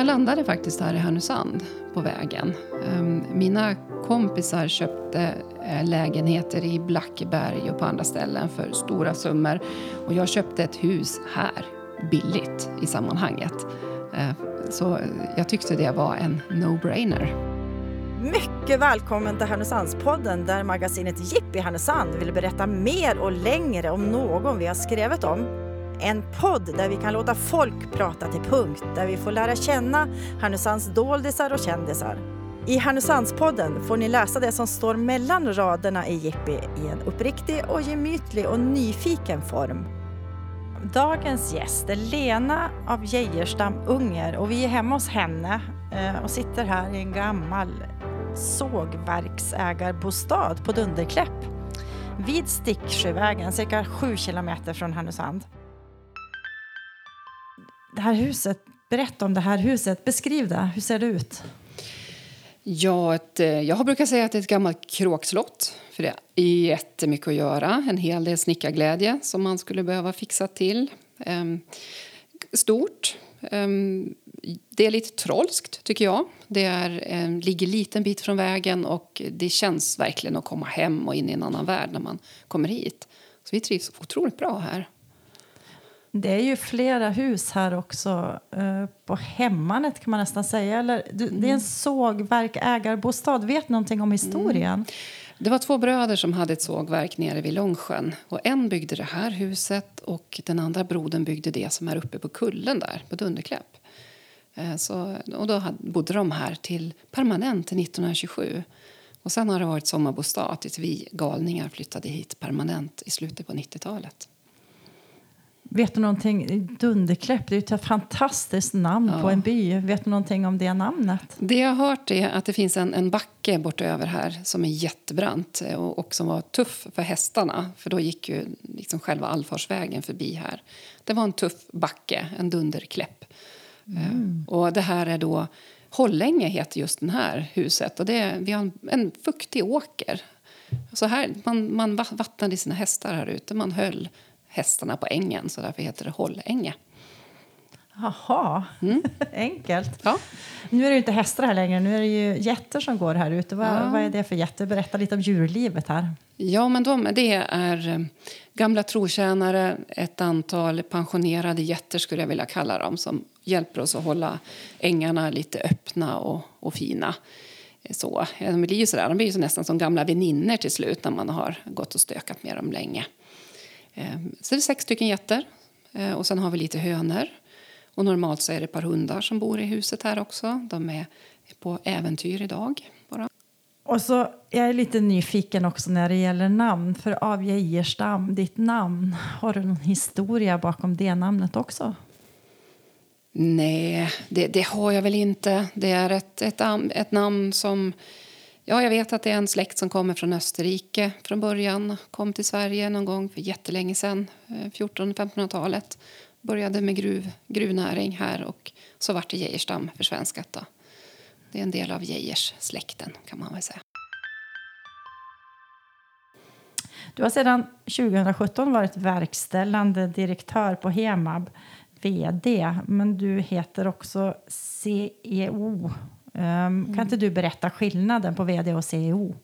jag landade faktiskt här i Härnösand på vägen. Ehm, mina kompisar köpte eh, lägenheter i Blackeberg och på andra ställen för stora summor. Och jag köpte ett hus här, billigt i sammanhanget. Ehm, så jag tyckte det var en no-brainer. Mycket välkommen till Härnösandspodden där magasinet Jippi Härnösand vill berätta mer och längre om någon vi har skrivit om. En podd där vi kan låta folk prata till punkt, där vi får lära känna Härnösands doldisar och kändisar. I Härnösandspodden får ni läsa det som står mellan raderna i Jippi i en uppriktig och gemytlig och nyfiken form. Dagens gäst är Lena av Geijerstam Unger och vi är hemma hos henne eh, och sitter här i en gammal sågverksägarbostad på Dunderkläpp vid Sticksjövägen, cirka sju kilometer från Härnösand det här huset, berätta om det här huset. Beskriv det. Hur ser det ut? Ja, ett, eh, jag brukar säga att det är ett gammalt kråkslott. För det är jättemycket att göra. En hel del snickarglädje som man skulle behöva fixa till. Ehm, stort. Ehm, det är lite trolskt, tycker jag. Det är, ehm, ligger en liten bit från vägen och det känns verkligen att komma hem och in i en annan värld när man kommer hit. Så vi trivs otroligt bra här. Det är ju flera hus här också, eh, på Hemmanet kan man nästan säga. Eller, det är en mm. sågverk, ägarbostad. Vet någonting om historien? Mm. Det var två bröder som hade ett sågverk nere vid Långsjön. Och en byggde det här huset och den andra brodern byggde det som är uppe på kullen där, på Dunderkläpp. Eh, så, och då bodde de här till permanent till 1927. Och sen har det varit sommarbostad tills vi galningar flyttade hit permanent i slutet på 90-talet. Vet du någonting? Dunderkläpp, det är ett fantastiskt namn ja. på en by. Vet du någonting om det namnet? Det jag har hört är att det finns en, en backe bortöver här som är jättebrant och, och som var tuff för hästarna. För då gick ju liksom själva allfarvägen förbi här. Det var en tuff backe, en dunderkläpp. Mm. Uh, och det här är då Hållänge heter just det här huset och det är, vi har en, en fuktig åker. Så här, man, man vattnade sina hästar här ute, man höll hästarna på ängen, så därför heter det hållänge. Jaha, mm. enkelt. Ja. Nu är det inte hästar här längre, nu är det ju getter som går här ute. Vad, ja. vad är det för getter? Berätta lite om djurlivet här. Ja, men de, det är eh, gamla trotjänare, ett antal pensionerade getter skulle jag vilja kalla dem, som hjälper oss att hålla ängarna lite öppna och, och fina. Så, de blir ju sådär, de blir ju nästan som gamla väninnor till slut när man har gått och stökat med dem länge. Ehm, så det är sex stycken getter ehm, och sen har vi lite hönor. Och normalt så är det ett par hundar som bor i huset här också. De är på äventyr idag. Bara. Och så jag är lite nyfiken också när det gäller namn. För av Geijerstam, ditt namn, har du någon historia bakom det namnet också? Nej, det, det har jag väl inte. Det är ett, ett, ett namn som Ja, jag vet att det är en släkt som kommer från Österrike från början. Kom till Sverige någon gång för jättelänge sedan, eh, 1400-1500-talet. Började med gruv, gruvnäring här och så vart det Geijerstam försvenskat. Då. Det är en del av Geijers-släkten kan man väl säga. Du har sedan 2017 varit verkställande direktör på Hemab, vd. Men du heter också CEO Um, kan inte du berätta skillnaden på vd och CEO?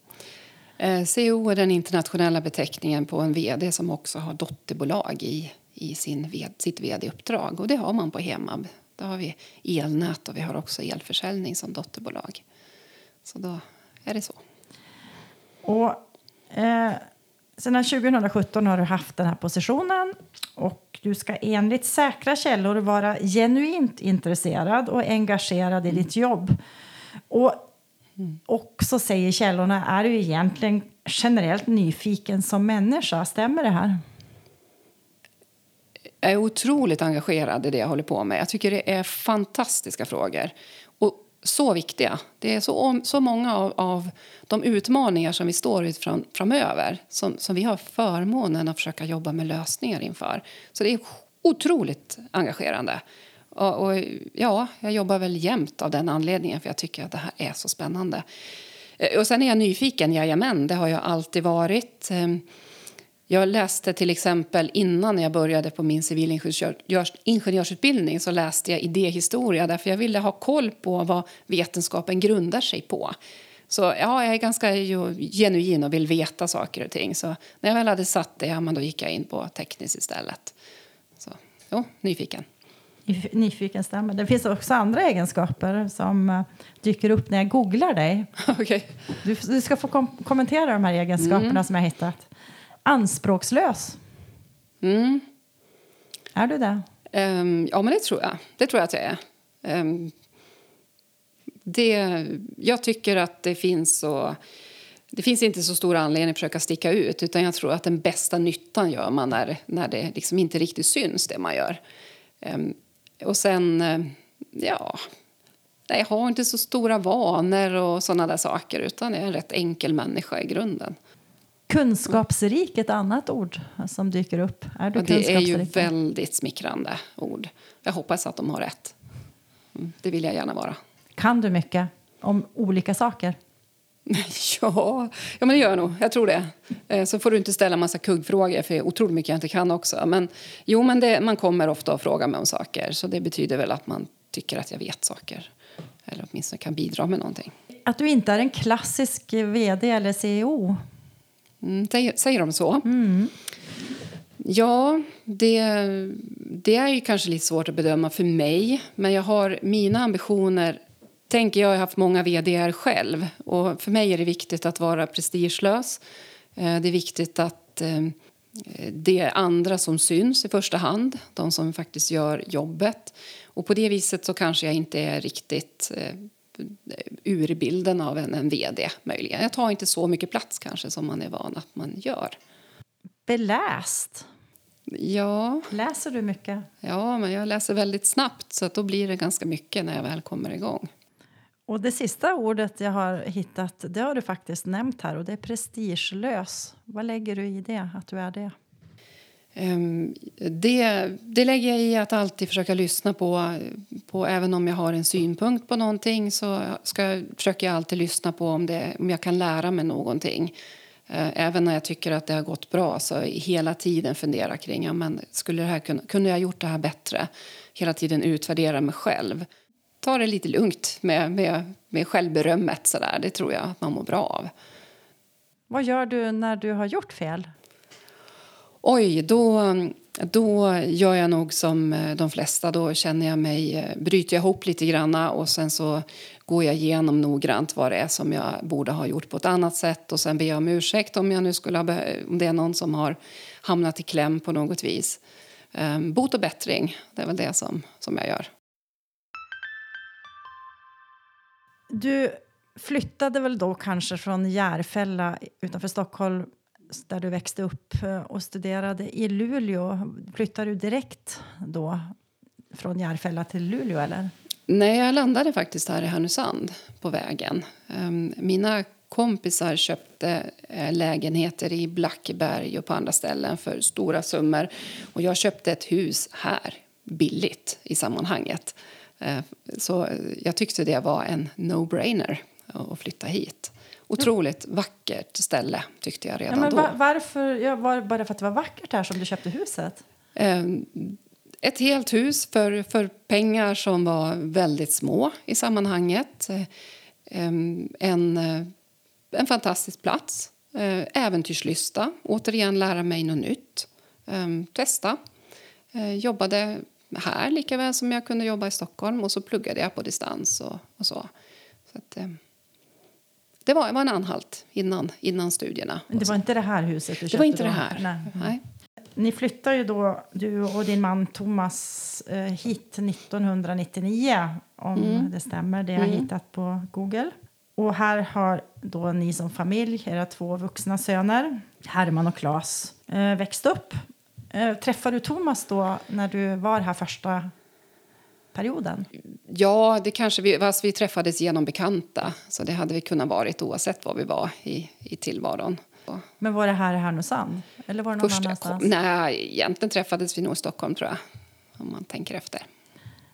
Eh, CEO är den internationella beteckningen på en vd som också har dotterbolag i, i sin, sitt vd-uppdrag. Och det har man på Hemab. Då har vi elnät och vi har också elförsäljning som dotterbolag. Så då är det så. Och, eh, sedan 2017 har du haft den här positionen och du ska enligt säkra källor vara genuint intresserad och engagerad i ditt jobb. Och också säger källorna är du egentligen generellt nyfiken som människa. Stämmer det här? Jag är otroligt engagerad i det jag håller på med. Jag tycker det är fantastiska frågor. Så viktiga. Det är så, så många av, av de utmaningar som vi står inför framöver som, som vi har förmånen att försöka jobba med lösningar inför. Så det är otroligt engagerande. Och, och, ja, jag jobbar väl jämt av den anledningen för jag tycker att det här är så spännande. Eh, och sen är jag nyfiken, jajamän, det har jag alltid varit. Ehm, jag läste till exempel innan jag började på min civilingenjörsutbildning så läste jag idéhistoria därför jag ville ha koll på vad vetenskapen grundar sig på. Så ja, jag är ganska genuin och vill veta saker och ting. Så när jag väl hade satt det, ja, men då gick jag in på tekniskt istället. Så jo, nyfiken. Nyfiken stämmer. Det finns också andra egenskaper som uh, dyker upp när jag googlar dig. okay. du, du, ska få kom kommentera de här egenskaperna mm. som jag hittat. Anspråkslös. Mm. Är du det? Um, ja, men det tror jag. Det tror jag att jag är. Um, det, jag tycker att det finns så... Det finns inte så stor anledning att försöka sticka ut utan jag tror att den bästa nyttan gör man när, när det liksom inte riktigt syns det man gör. Um, och sen, uh, ja... Nej, jag har inte så stora vanor och såna där saker utan jag är en rätt enkel människa i grunden. Kunskapsrik, ett annat ord som dyker upp. Är du det är ju väldigt smickrande ord. Jag hoppas att de har rätt. Mm, det vill jag gärna vara. Kan du mycket om olika saker? Ja, ja men det gör jag nog. Jag tror det. Eh, så får du inte ställa massa kuggfrågor, för det är otroligt mycket jag inte kan också. Men jo, men det, man kommer ofta och frågar mig om saker, så det betyder väl att man tycker att jag vet saker. Eller åtminstone kan bidra med någonting. Att du inte är en klassisk vd eller CEO? Mm, säger de så? Mm. Ja, det, det är ju kanske lite svårt att bedöma för mig. Men jag har mina ambitioner tänker jag, har haft många vd själv. Och för mig är det viktigt att vara prestigelös. Eh, det är viktigt att eh, det är andra som syns i första hand, de som faktiskt gör jobbet. Och på det viset så kanske jag inte är riktigt eh, ur bilden av en, en vd. möjligen. Jag tar inte så mycket plats kanske som man är van att man gör. Beläst? Ja. Läser du mycket? Ja, men jag läser väldigt snabbt så att då blir det ganska mycket när jag väl kommer igång. Och det sista ordet jag har hittat, det har du faktiskt nämnt här och det är prestigelös. Vad lägger du i det, att du är det? Ehm, det, det lägger jag i att alltid försöka lyssna på, på även om jag har en synpunkt på någonting så ska, försöker jag alltid lyssna på om, det, om jag kan lära mig någonting. Eh, även när jag tycker att det har gått bra så hela tiden fundera kring ja, men skulle det här kunna, kunde jag gjort det här bättre. Hela tiden utvärdera mig själv ta det lite lugnt med, med, med självberömmet. Så där. Det tror jag att man mår bra av. Vad gör du när du har gjort fel? Oj, då, då gör jag nog som eh, de flesta. Då känner jag mig, eh, bryter jag ihop lite grann och sen så går jag igenom noggrant vad det är som jag borde ha gjort på ett annat sätt och sen ber jag om ursäkt om, jag nu skulle ha, om det är någon som har hamnat i kläm på något vis. Um, bot och bättring, det är väl det som, som jag gör. Du flyttade väl då kanske från Järfälla utanför Stockholm där du växte upp eh, och studerade i Luleå. Flyttade du direkt då från Järfälla till Luleå? eller? Nej, jag landade faktiskt här i Härnösand på vägen. Ehm, mina kompisar köpte eh, lägenheter i Blackeberg och på andra ställen för stora summor. Och jag köpte ett hus här, billigt i sammanhanget. Ehm, så jag tyckte det var en no-brainer att flytta hit. Otroligt vackert ställe, tyckte jag redan ja, då. varför, ja, var det bara för att det var vackert här som du köpte huset? Ehm, ett helt hus för, för pengar som var väldigt små i sammanhanget. Ehm, en, en fantastisk plats. Eh, äventyrslysta. Återigen lära mig något nytt. Ehm, testa. Eh, jobbade här lika väl som jag kunde jobba i Stockholm och så pluggade jag på distans och, och så. så att, eh, det var, var en anhalt innan, innan studierna. Men det var inte det här huset du köpte? Det var inte då? det här. Nej. Nej. Ni flyttar ju då, du och din man Thomas, eh, hit 1999 om mm. det stämmer. Det har jag mm. hittat på Google. Och här har då ni som familj, era två vuxna söner, Herman och Claes, eh, växt upp. Eh, träffade du Thomas då när du var här första perioden? Ja, det kanske vi, alltså vi träffades genom bekanta. Så det hade vi kunnat varit oavsett var vi var i, i tillvaron. Men var det här i Härnösand? Eller var det någon Först, annanstans? Nej, egentligen träffades vi nog i Stockholm tror jag. Om man tänker efter.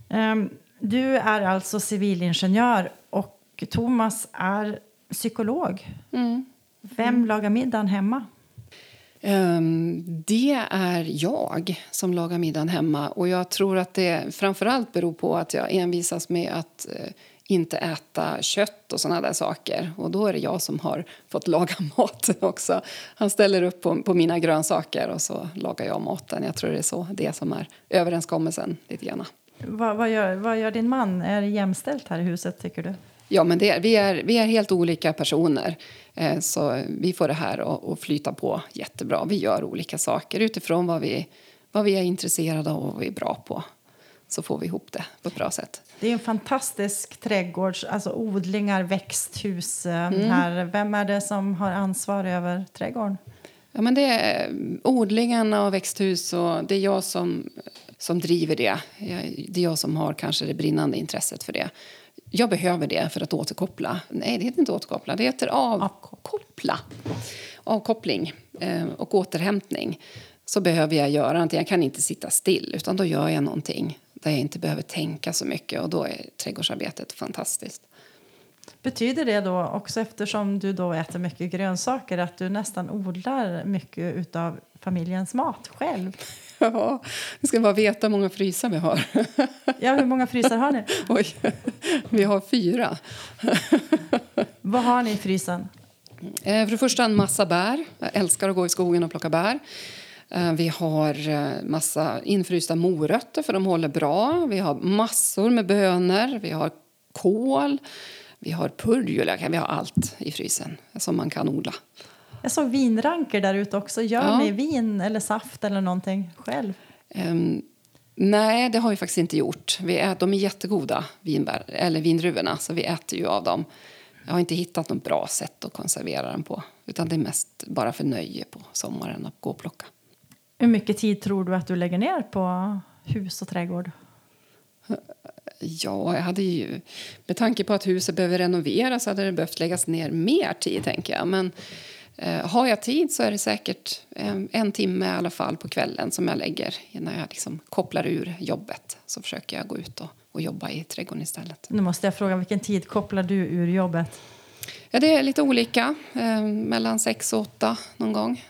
Um, du är alltså civilingenjör och Thomas är psykolog. Mm. Vem mm. lagar middagen hemma? Ehm, det är jag som lagar middagen hemma. Och jag tror att det framförallt beror på att jag envisas med att eh, inte äta kött och såna där saker. Och då är det jag som har fått laga maten också. Han ställer upp på, på mina grönsaker och så lagar jag maten. Jag tror det är så det som är överenskommelsen lite grann. Vad, vad, gör, vad gör din man? Är det jämställt här i huset tycker du? Ja, men det, vi, är, vi är helt olika personer. Eh, så vi får det här att flyta på jättebra. Vi gör olika saker utifrån vad vi, vad vi är intresserade av och vad vi är bra på. Så får vi ihop det på ett bra sätt. Det är en fantastisk trädgård, alltså odlingar, växthus eh, mm. här. Vem är det som har ansvar över trädgården? Ja, men det är odlingarna och växthus och det är jag som, som driver det. Det är jag som har kanske det brinnande intresset för det. Jag behöver det för att återkoppla. Nej, det heter inte återkoppla. Det heter avkoppla. Avkoppling eh, och återhämtning. Så behöver jag göra Jag kan inte sitta still, utan då gör jag någonting där jag inte behöver tänka så mycket. Och då är trädgårdsarbetet fantastiskt. Betyder det då också, eftersom du då äter mycket grönsaker, att du nästan odlar mycket av familjens mat själv? Ja, vi ska bara veta hur många frysar vi har. Ja, hur många frysar har ni? Oj, vi har fyra. Vad har ni i frysen? Eh, för det första en massa bär. Jag älskar att gå i skogen och plocka bär. Eh, vi har eh, massa infrysta morötter, för de håller bra. Vi har massor med bönor, vi har kål, vi har purjolök. Vi har allt i frysen som man kan odla. Jag såg vinranker där ute också. Gör ja. ni vin eller saft eller någonting själv? Um, nej, det har vi faktiskt inte gjort. Vi äter, de är jättegoda, vinbär, eller vindruvorna, så vi äter ju av dem. Jag har inte hittat något bra sätt att konservera den på. Utan det är mest bara för nöje på sommaren att gå och plocka. Hur mycket tid tror du att du lägger ner på hus och trädgård? Ja, jag hade ju, med tanke på att huset behöver renoveras hade det behövt läggas ner mer tid. tänker jag. Men har jag tid så är det säkert en, en, timme i alla fall på kvällen som jag lägger när jag liksom kopplar ur jobbet. Så försöker jag gå ut och, och jobba i trädgården istället. Nu måste jag fråga, vilken tid kopplar du ur jobbet? Ja, det är lite olika. Eh, mellan sex och åtta någon gång.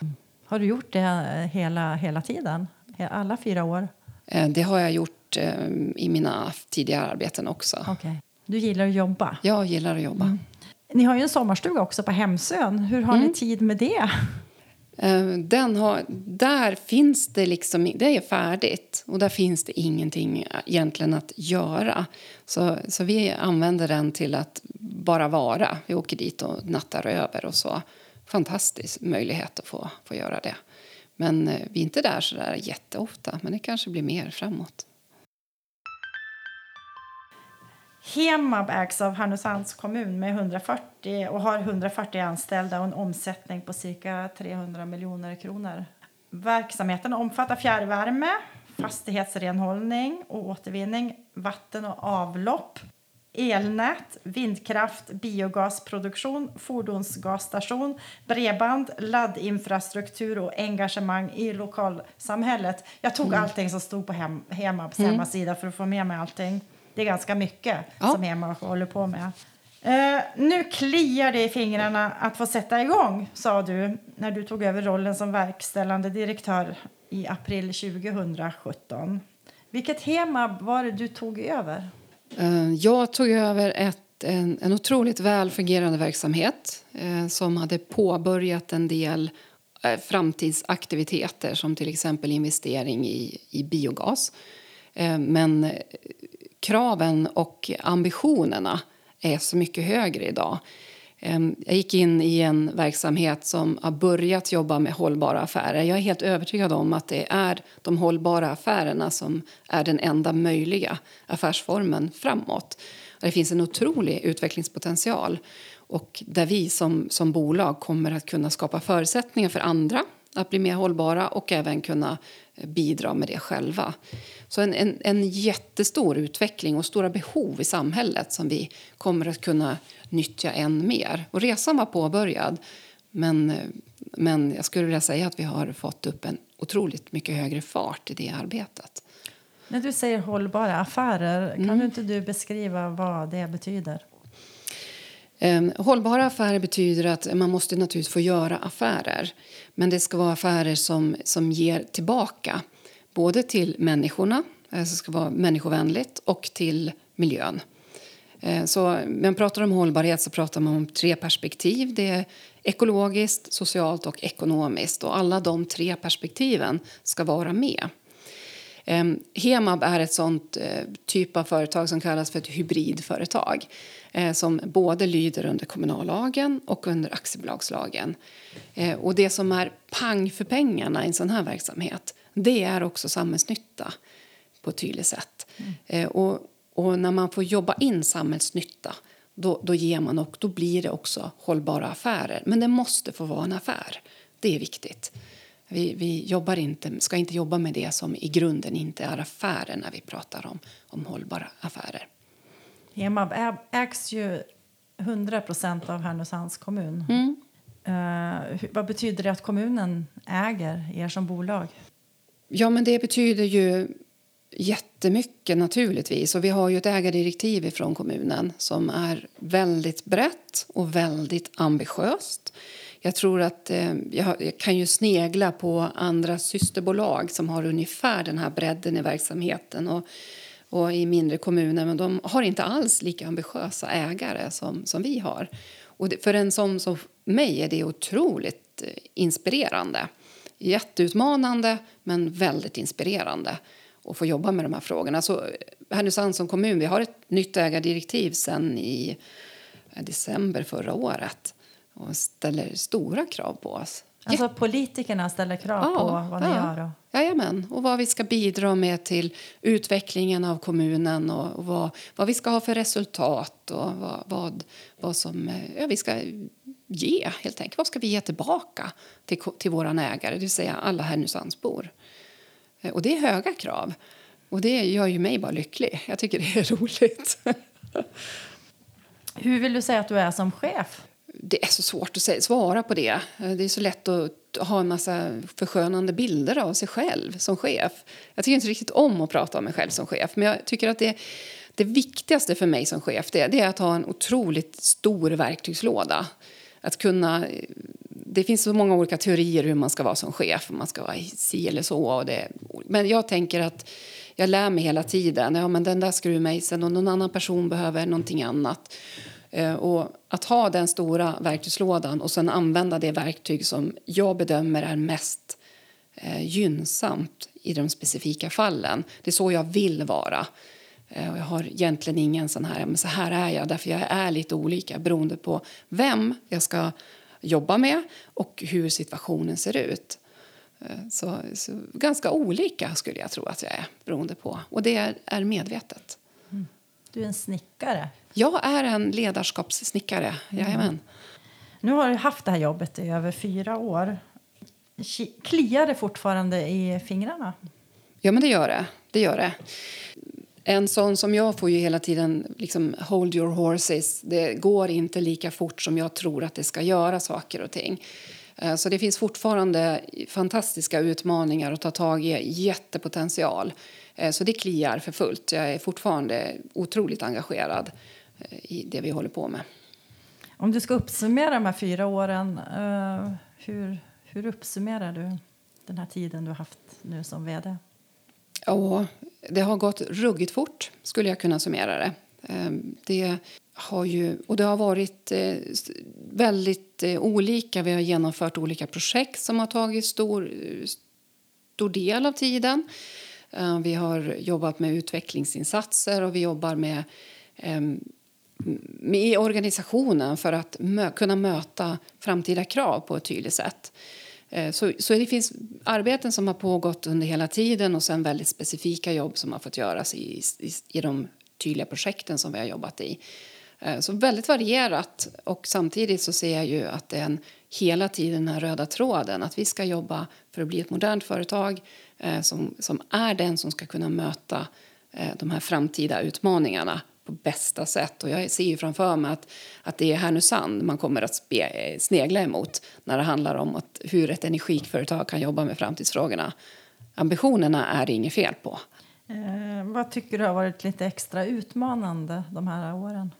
Har du gjort det hela, hela tiden? Alla fyra år? Eh, det har jag gjort eh, i mina tidigare arbeten också. Okay. Du gillar att jobba? Jag gillar att jobba. Mm. Ni har ju en sommarstuga också på Hemsön. Hur har mm. ni tid med det? Eh, den har, där finns det liksom, det är färdigt och där finns det ingenting egentligen att göra. Så, så vi använder den till att bara vara. Vi åker dit och nattar över och så. Fantastisk möjlighet att få, få göra det. Men eh, vi är inte där så där jätteofta, men det kanske blir mer framåt. Hemab ägs av Härnösands kommun med 140 och har 140 anställda och en omsättning på cirka 300 miljoner kronor. Verksamheten omfattar fjärrvärme, fastighetsrenhållning och återvinning, vatten och avlopp, elnät, vindkraft, biogasproduktion, fordonsgasstation, bredband, laddinfrastruktur och engagemang i lokalsamhället. Jag tog mm. allting som stod på hem, Hemabs mm. hemsida för att få med mig allting. Det är ganska mycket ja. som Hemab håller på med. Uh, nu kliar det i fingrarna att få sätta igång, sa du när du tog över rollen som verkställande direktör i april 2017. Vilket Hemab var det du tog över? Eh, jag tog över ett, en, en otroligt väl fungerande verksamhet eh, som hade påbörjat en del eh, framtidsaktiviteter som till exempel investering i, i biogas. Eh, men kraven och ambitionerna är så mycket högre idag. Ehm, jag gick in i en verksamhet som har börjat jobba med hållbara affärer. Jag är helt övertygad om att det är de hållbara affärerna som är den enda möjliga affärsformen framåt. Det finns en otrolig utvecklingspotential och där vi som, som bolag kommer att kunna skapa förutsättningar för andra att bli mer hållbara och även kunna bidra med det själva. Så en, en, en jättestor utveckling och stora behov i samhället som vi kommer att kunna nyttja än mer. Och resan var påbörjad, men, men jag skulle vilja säga att vi har fått upp en otroligt mycket högre fart i det arbetet. När du säger hållbara affärer, kan mm. du inte du beskriva vad det betyder? Ehm, hållbara affärer betyder att man måste naturligtvis få göra affärer. Men det ska vara affärer som, som ger tillbaka. Både till människorna, alltså ska vara människovänligt, och till miljön. Ehm, så när man pratar om hållbarhet så pratar man om tre perspektiv. Det är ekologiskt, socialt och ekonomiskt. Och alla de tre perspektiven ska vara med. Ehm, Hemab är ett sånt eh, typ av företag som kallas för ett hybridföretag eh, som både lyder under kommunallagen och under aktiebolagslagen. Eh, och det som är pang för pengarna i en sån här verksamhet det är också samhällsnytta på ett tydligt sätt. Mm. Eh, och, och, när man får jobba in samhällsnytta då, då, ger man och då blir det också hållbara affärer. Men det måste få vara en affär. Det är viktigt. Vi, vi jobbar inte, ska inte jobba med det som i grunden inte är affärer när vi pratar om, om hållbara affärer. Hemab ägs ju 100 procent av Härnösands kommun. Mm. Uh, vad betyder det att kommunen äger er som bolag? Ja, men det betyder ju jättemycket naturligtvis. Och vi har ju ett ägardirektiv från kommunen som är väldigt brett och väldigt ambitiöst. Jag tror att eh, jag, jag, kan ju snegla på andra systerbolag som har ungefär den här bredden i verksamheten. Och och i mindre kommuner men de har inte alls lika ambitiösa ägare som, som vi har. Och det, för en sån som mig är det otroligt eh, inspirerande. Jätteutmanande, men väldigt inspirerande att få jobba med de här frågorna. Så eh, Härnösand som kommun, vi har ett nytt ägardirektiv sen i eh, december förra året och ställer stora krav på oss. Alltså politikerna ställer krav ja, på vad ni ja. gör? Och... Jajamän, och vad vi ska bidra med till utvecklingen av kommunen och, och vad, vad vi ska ha för resultat och vad, vad, vad som ja, vi ska ge, helt enkelt. Vad ska vi ge tillbaka till, till våra ägare, det vill säga alla Härnösandsbor? Eh, och det är höga krav. Och det gör ju mig bara lycklig. Jag tycker det är roligt. Hur vill du säga att du är som chef? Det är så svårt att svara på det. Eh, det är så lätt att ha en massa förskönande bilder av sig själv som chef. Jag tycker inte riktigt om att prata om mig själv som chef, men jag tycker att det, det viktigaste för mig som chef det, det är att ha en otroligt stor verktygslåda. Att kunna... Eh, det finns så många olika teorier hur man ska vara som chef. Man ska vara si eller så. Och det, men jag tänker att jag lär mig hela tiden. Ja, men den där skruvmejseln och någon annan person behöver någonting annat. Eh, och att ha den stora verktygslådan och sen använda det verktyg som jag bedömer är mest eh, gynnsamt i de specifika fallen. Det är så jag vill vara. Eh, jag har egentligen ingen sån här, men så här är jag, därför jag är lite olika beroende på vem jag ska jobba med och hur situationen ser ut. Så, så, ganska olika skulle jag tro att jag är beroende på. Och det är, är medvetet. Mm. Du är en snickare. Jag är en ledarskapssnickare. Mm. Nu har du haft det här jobbet i över fyra år. Kliar det fortfarande i fingrarna? Ja, men det gör det. det, gör det. En sån som jag får ju hela tiden liksom hold your horses. Det går inte lika fort som jag tror att det ska göra saker och ting. Eh, så det finns fortfarande fantastiska utmaningar att ta tag i, jättepotential. Eh, så det kliar för fullt. Jag är fortfarande otroligt engagerad i det vi håller på med. Om du ska uppsummera de här fyra åren, uh, hur, hur uppsummerar du den här tiden du har haft nu som vd? Ja, det har gått ruggigt fort, skulle jag kunna summera det. Ehm, det har ju, och det har varit väldigt olika. Vi har genomfört olika projekt som har tagit stor, stor del av tiden. Eh, vi har jobbat med utvecklingsinsatser och vi jobbar med, i organisationen för att mö kunna möta framtida krav på ett tydligt sätt. Eh, så, så det finns arbeten som har pågått under hela tiden och sen väldigt specifika jobb som har fått göras i, i, i de tydliga projekten som vi har jobbat i. Eh, så väldigt varierat och samtidigt så ser jag ju att det är en, hela tiden den röda tråden att vi ska jobba för att bli ett modernt företag eh, som, som är den som ska kunna möta de här framtida utmaningarna på bästa sätt. Och jag ser ju framför mig att, att det är Härnösand man kommer att spe, snegla emot när det handlar om att, hur ett energiföretag kan jobba med framtidsfrågorna. Ambitionerna är det inget fel på. Eh, vad tycker du har varit lite extra utmanande de här åren?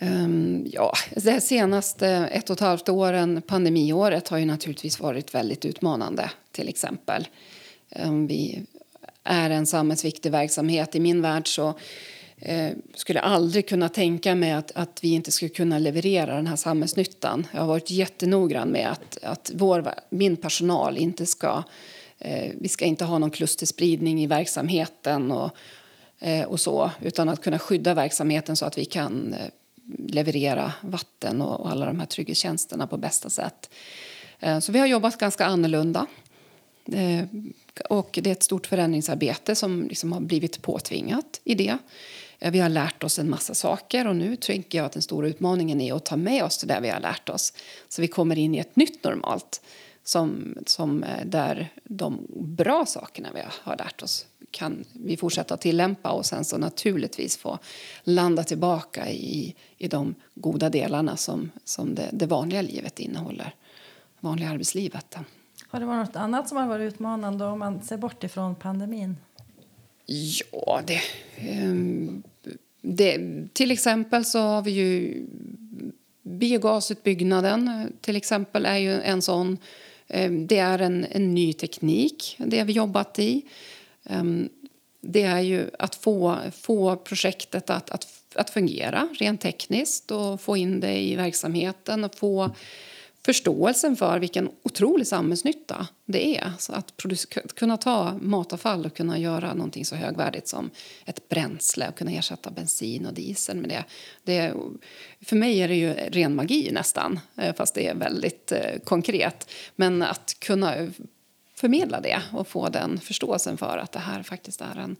Um, ja, det senaste ett och ett halvt åren, pandemiåret, har ju naturligtvis varit väldigt utmanande. till exempel. Um, vi är en samhällsviktig verksamhet. I min värld så eh, skulle aldrig kunna tänka mig att, att vi inte skulle kunna leverera den här samhällsnyttan. Jag har varit jättenoggrann med att, att vår, min personal inte ska... Eh, vi ska inte ha någon klusterspridning i verksamheten och, eh, och så, utan att kunna skydda verksamheten så att vi kan eh, leverera vatten och, och alla de här trygghetstjänsterna på bästa sätt. Eh, så vi har jobbat ganska annorlunda. Eh, och det är ett stort förändringsarbete som liksom har blivit påtvingat i det. Vi har lärt oss en massa saker och nu tänker jag att den stora utmaningen är att ta med oss det där vi har lärt oss. Så vi kommer in i ett nytt normalt som, som eh, där de bra sakerna vi har lärt oss kan vi fortsätta tillämpa och sen så naturligtvis få landa tillbaka i, i de goda delarna som, som det, det vanliga livet innehåller, vanliga arbetslivet. Har det varit något annat som har varit utmanande om man ser bort ifrån pandemin? Ja, det, um, det, till exempel så har vi ju biogasutbyggnaden till exempel är ju en sån. Ehm, det är en, en ny teknik, det har vi jobbat i. Ehm, det är ju att få, få projektet att, att, att fungera rent tekniskt och få in det i verksamheten och få förståelsen för vilken otrolig samhällsnytta det är. Så att kunna ta matavfall och kunna göra någonting så högvärdigt som ett bränsle och kunna ersätta bensin och diesel med det. det för mig är det ju ren magi nästan, eh, fast det är väldigt eh, konkret. Men att kunna förmedla det och få den förståelsen för att det här faktiskt är en,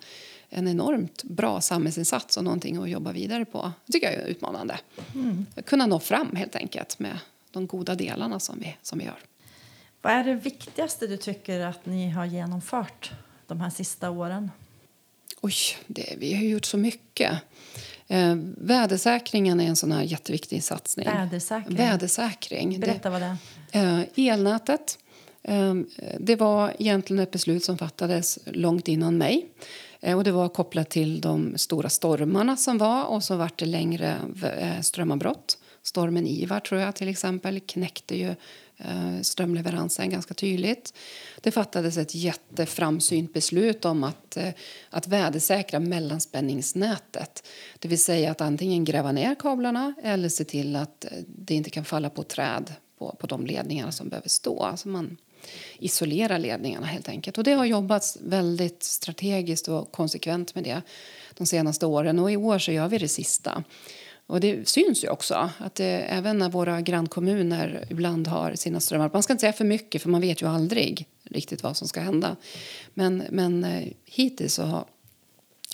en enormt bra samhällsinsats och någonting att jobba vidare på. Det tycker jag är utmanande. Mm. Kunna nå fram helt enkelt med de goda delarna som vi, som vi gör. Vad är det viktigaste du tycker att ni har genomfört de här sista åren? Oj, det, vi har gjort så mycket. Eh, vädersäkringen är en sån här jätteviktig satsning. Vädersäkring? Vädersäkring. Berätta vad det är. Eh, elnätet. Eh, det var egentligen ett beslut som fattades långt innan mig. Eh, och det var kopplat till de stora stormarna som var och så vart det längre eh, strömavbrott. Stormen Ivar tror jag till exempel knäckte ju eh, strömleveransen ganska tydligt. Det fattades ett jätteframsynt beslut om att, eh, att vädersäkra mellanspänningsnätet. Det vill säga att antingen gräva ner kablarna eller se till att eh, det inte kan falla på träd på, på de ledningarna som behöver stå. Alltså man isolerar ledningarna helt enkelt. Och det har jobbats väldigt strategiskt och konsekvent med det de senaste åren och i år så gör vi det sista. Och det syns ju också att det, även när våra grannkommuner ibland har sina strömmar. Man ska inte säga för mycket för man vet ju aldrig riktigt vad som ska hända. Men, men eh, hittills så,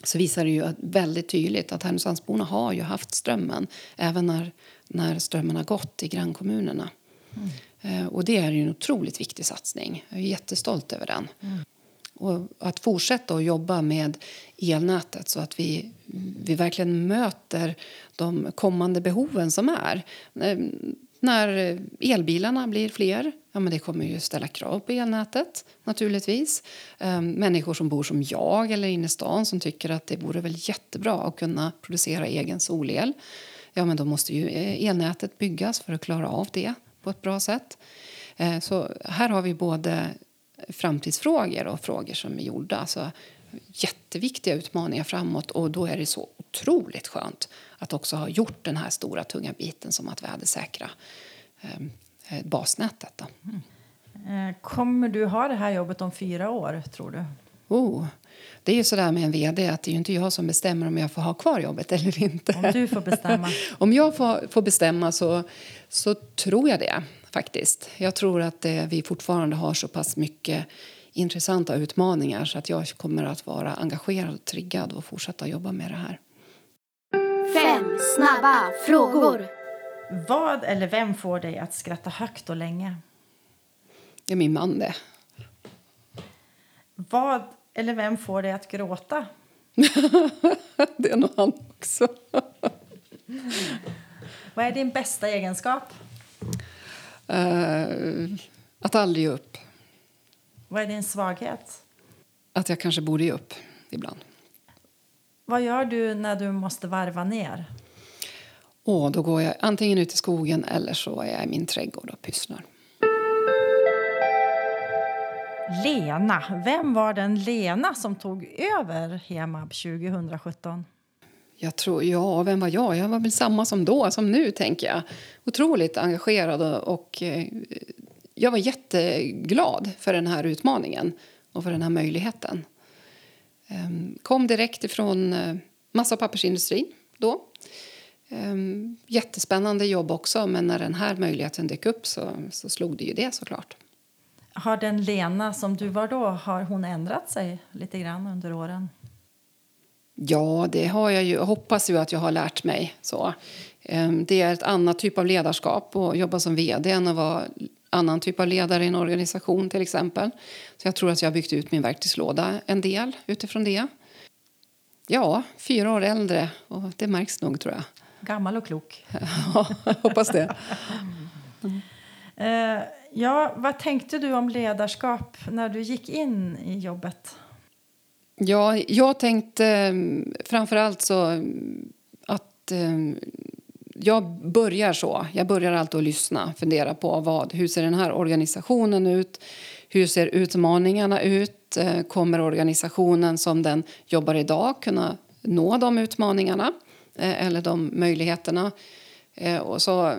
så visar det ju väldigt tydligt att Härnösandsborna har ju haft strömmen även när, när strömmen har gått i grannkommunerna. Mm. Eh, och det är ju en otroligt viktig satsning. Jag är jättestolt över den. Mm. Och att fortsätta att jobba med elnätet så att vi, vi verkligen möter de kommande behoven som är. Ehm, när elbilarna blir fler, ja, men det kommer ju ställa krav på elnätet. naturligtvis. Ehm, människor som bor som jag eller inne i stan som tycker att det vore väl jättebra att kunna producera egen solel. Ja, men då måste ju eh, elnätet byggas för att klara av det på ett bra sätt. Ehm, så här har vi både framtidsfrågor och frågor som är gjorda. Alltså, jätteviktiga utmaningar framåt och då är det så otroligt skönt att också ha gjort den här stora tunga biten som att vädersäkra ehm, eh, basnätet. Mm. Kommer du ha det här jobbet om fyra år, tror du? Oh, det är ju sådär med en vd att det är inte jag som bestämmer om jag får ha kvar jobbet eller inte. Om du får bestämma? om jag får, får bestämma så, så tror jag det faktiskt. Jag tror att det, vi fortfarande har så pass mycket intressanta utmaningar så att jag kommer att vara engagerad och triggad och fortsätta jobba med det här. Fem snabba frågor. Vad eller vem får dig att skratta högt och länge? Det är min man det. Vad eller vem får dig att gråta? det är nog han också. Vad är din bästa egenskap? Uh, att aldrig ge upp. Vad är din svaghet? Att jag kanske borde ge upp ibland. Vad gör du när du måste varva ner? Och då går jag antingen ut i skogen eller så är jag i min trädgård och pysslar. Lena, vem var den Lena som tog över Hemab 2017? Jag tror, ja, vem var jag? Jag var väl samma som då, som nu, tänker jag. Otroligt engagerad och, och eh, jag var jätteglad för den här utmaningen och för den här möjligheten. Ehm, kom direkt ifrån eh, massa och pappersindustrin då. Ehm, jättespännande jobb också, men när den här möjligheten dök upp så, så slog det ju det såklart. Har den Lena som du var då, har hon ändrat sig lite grann under åren? Ja, det har jag ju. Jag hoppas ju att jag har lärt mig så. Ehm, det är ett annat typ av ledarskap att jobba som vd än att vara annan typ av ledare i en organisation till exempel. Så jag tror att jag har byggt ut min verktygslåda en del utifrån det. Ja, fyra år äldre och det märks nog tror jag. Gammal och klok. ja, hoppas det. Mm. Ja, vad tänkte du om ledarskap när du gick in i jobbet? Ja, jag tänkte ehm, framför allt så att ehm, jag börjar så. Jag börjar alltid att lyssna, fundera på vad, hur ser den här organisationen ut? Hur ser utmaningarna ut? Eh, kommer organisationen som den jobbar idag kunna nå de utmaningarna eh, eller de möjligheterna? Eh, och, så,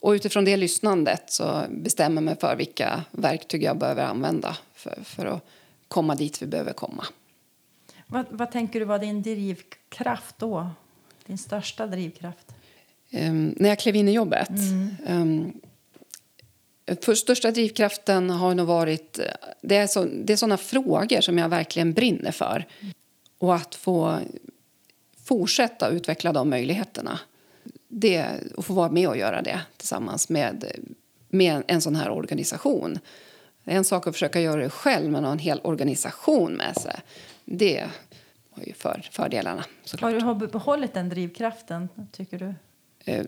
och utifrån det lyssnandet så bestämmer jag mig för vilka verktyg jag behöver använda för, för att komma dit vi behöver komma. Vad, vad tänker du var din drivkraft då? Din största drivkraft? Um, när jag klev in i jobbet. Mm. Um, för största drivkraften har nog varit... Det är, så, det är såna frågor som jag verkligen brinner för. Och att få fortsätta utveckla de möjligheterna. Det, och få vara med och göra det tillsammans med, med en sån här organisation. Det är en sak att försöka göra det själv, men ha en hel organisation med sig. Det har ju för, fördelarna. Såklart. Har du behållit den drivkraften, tycker du? Eh,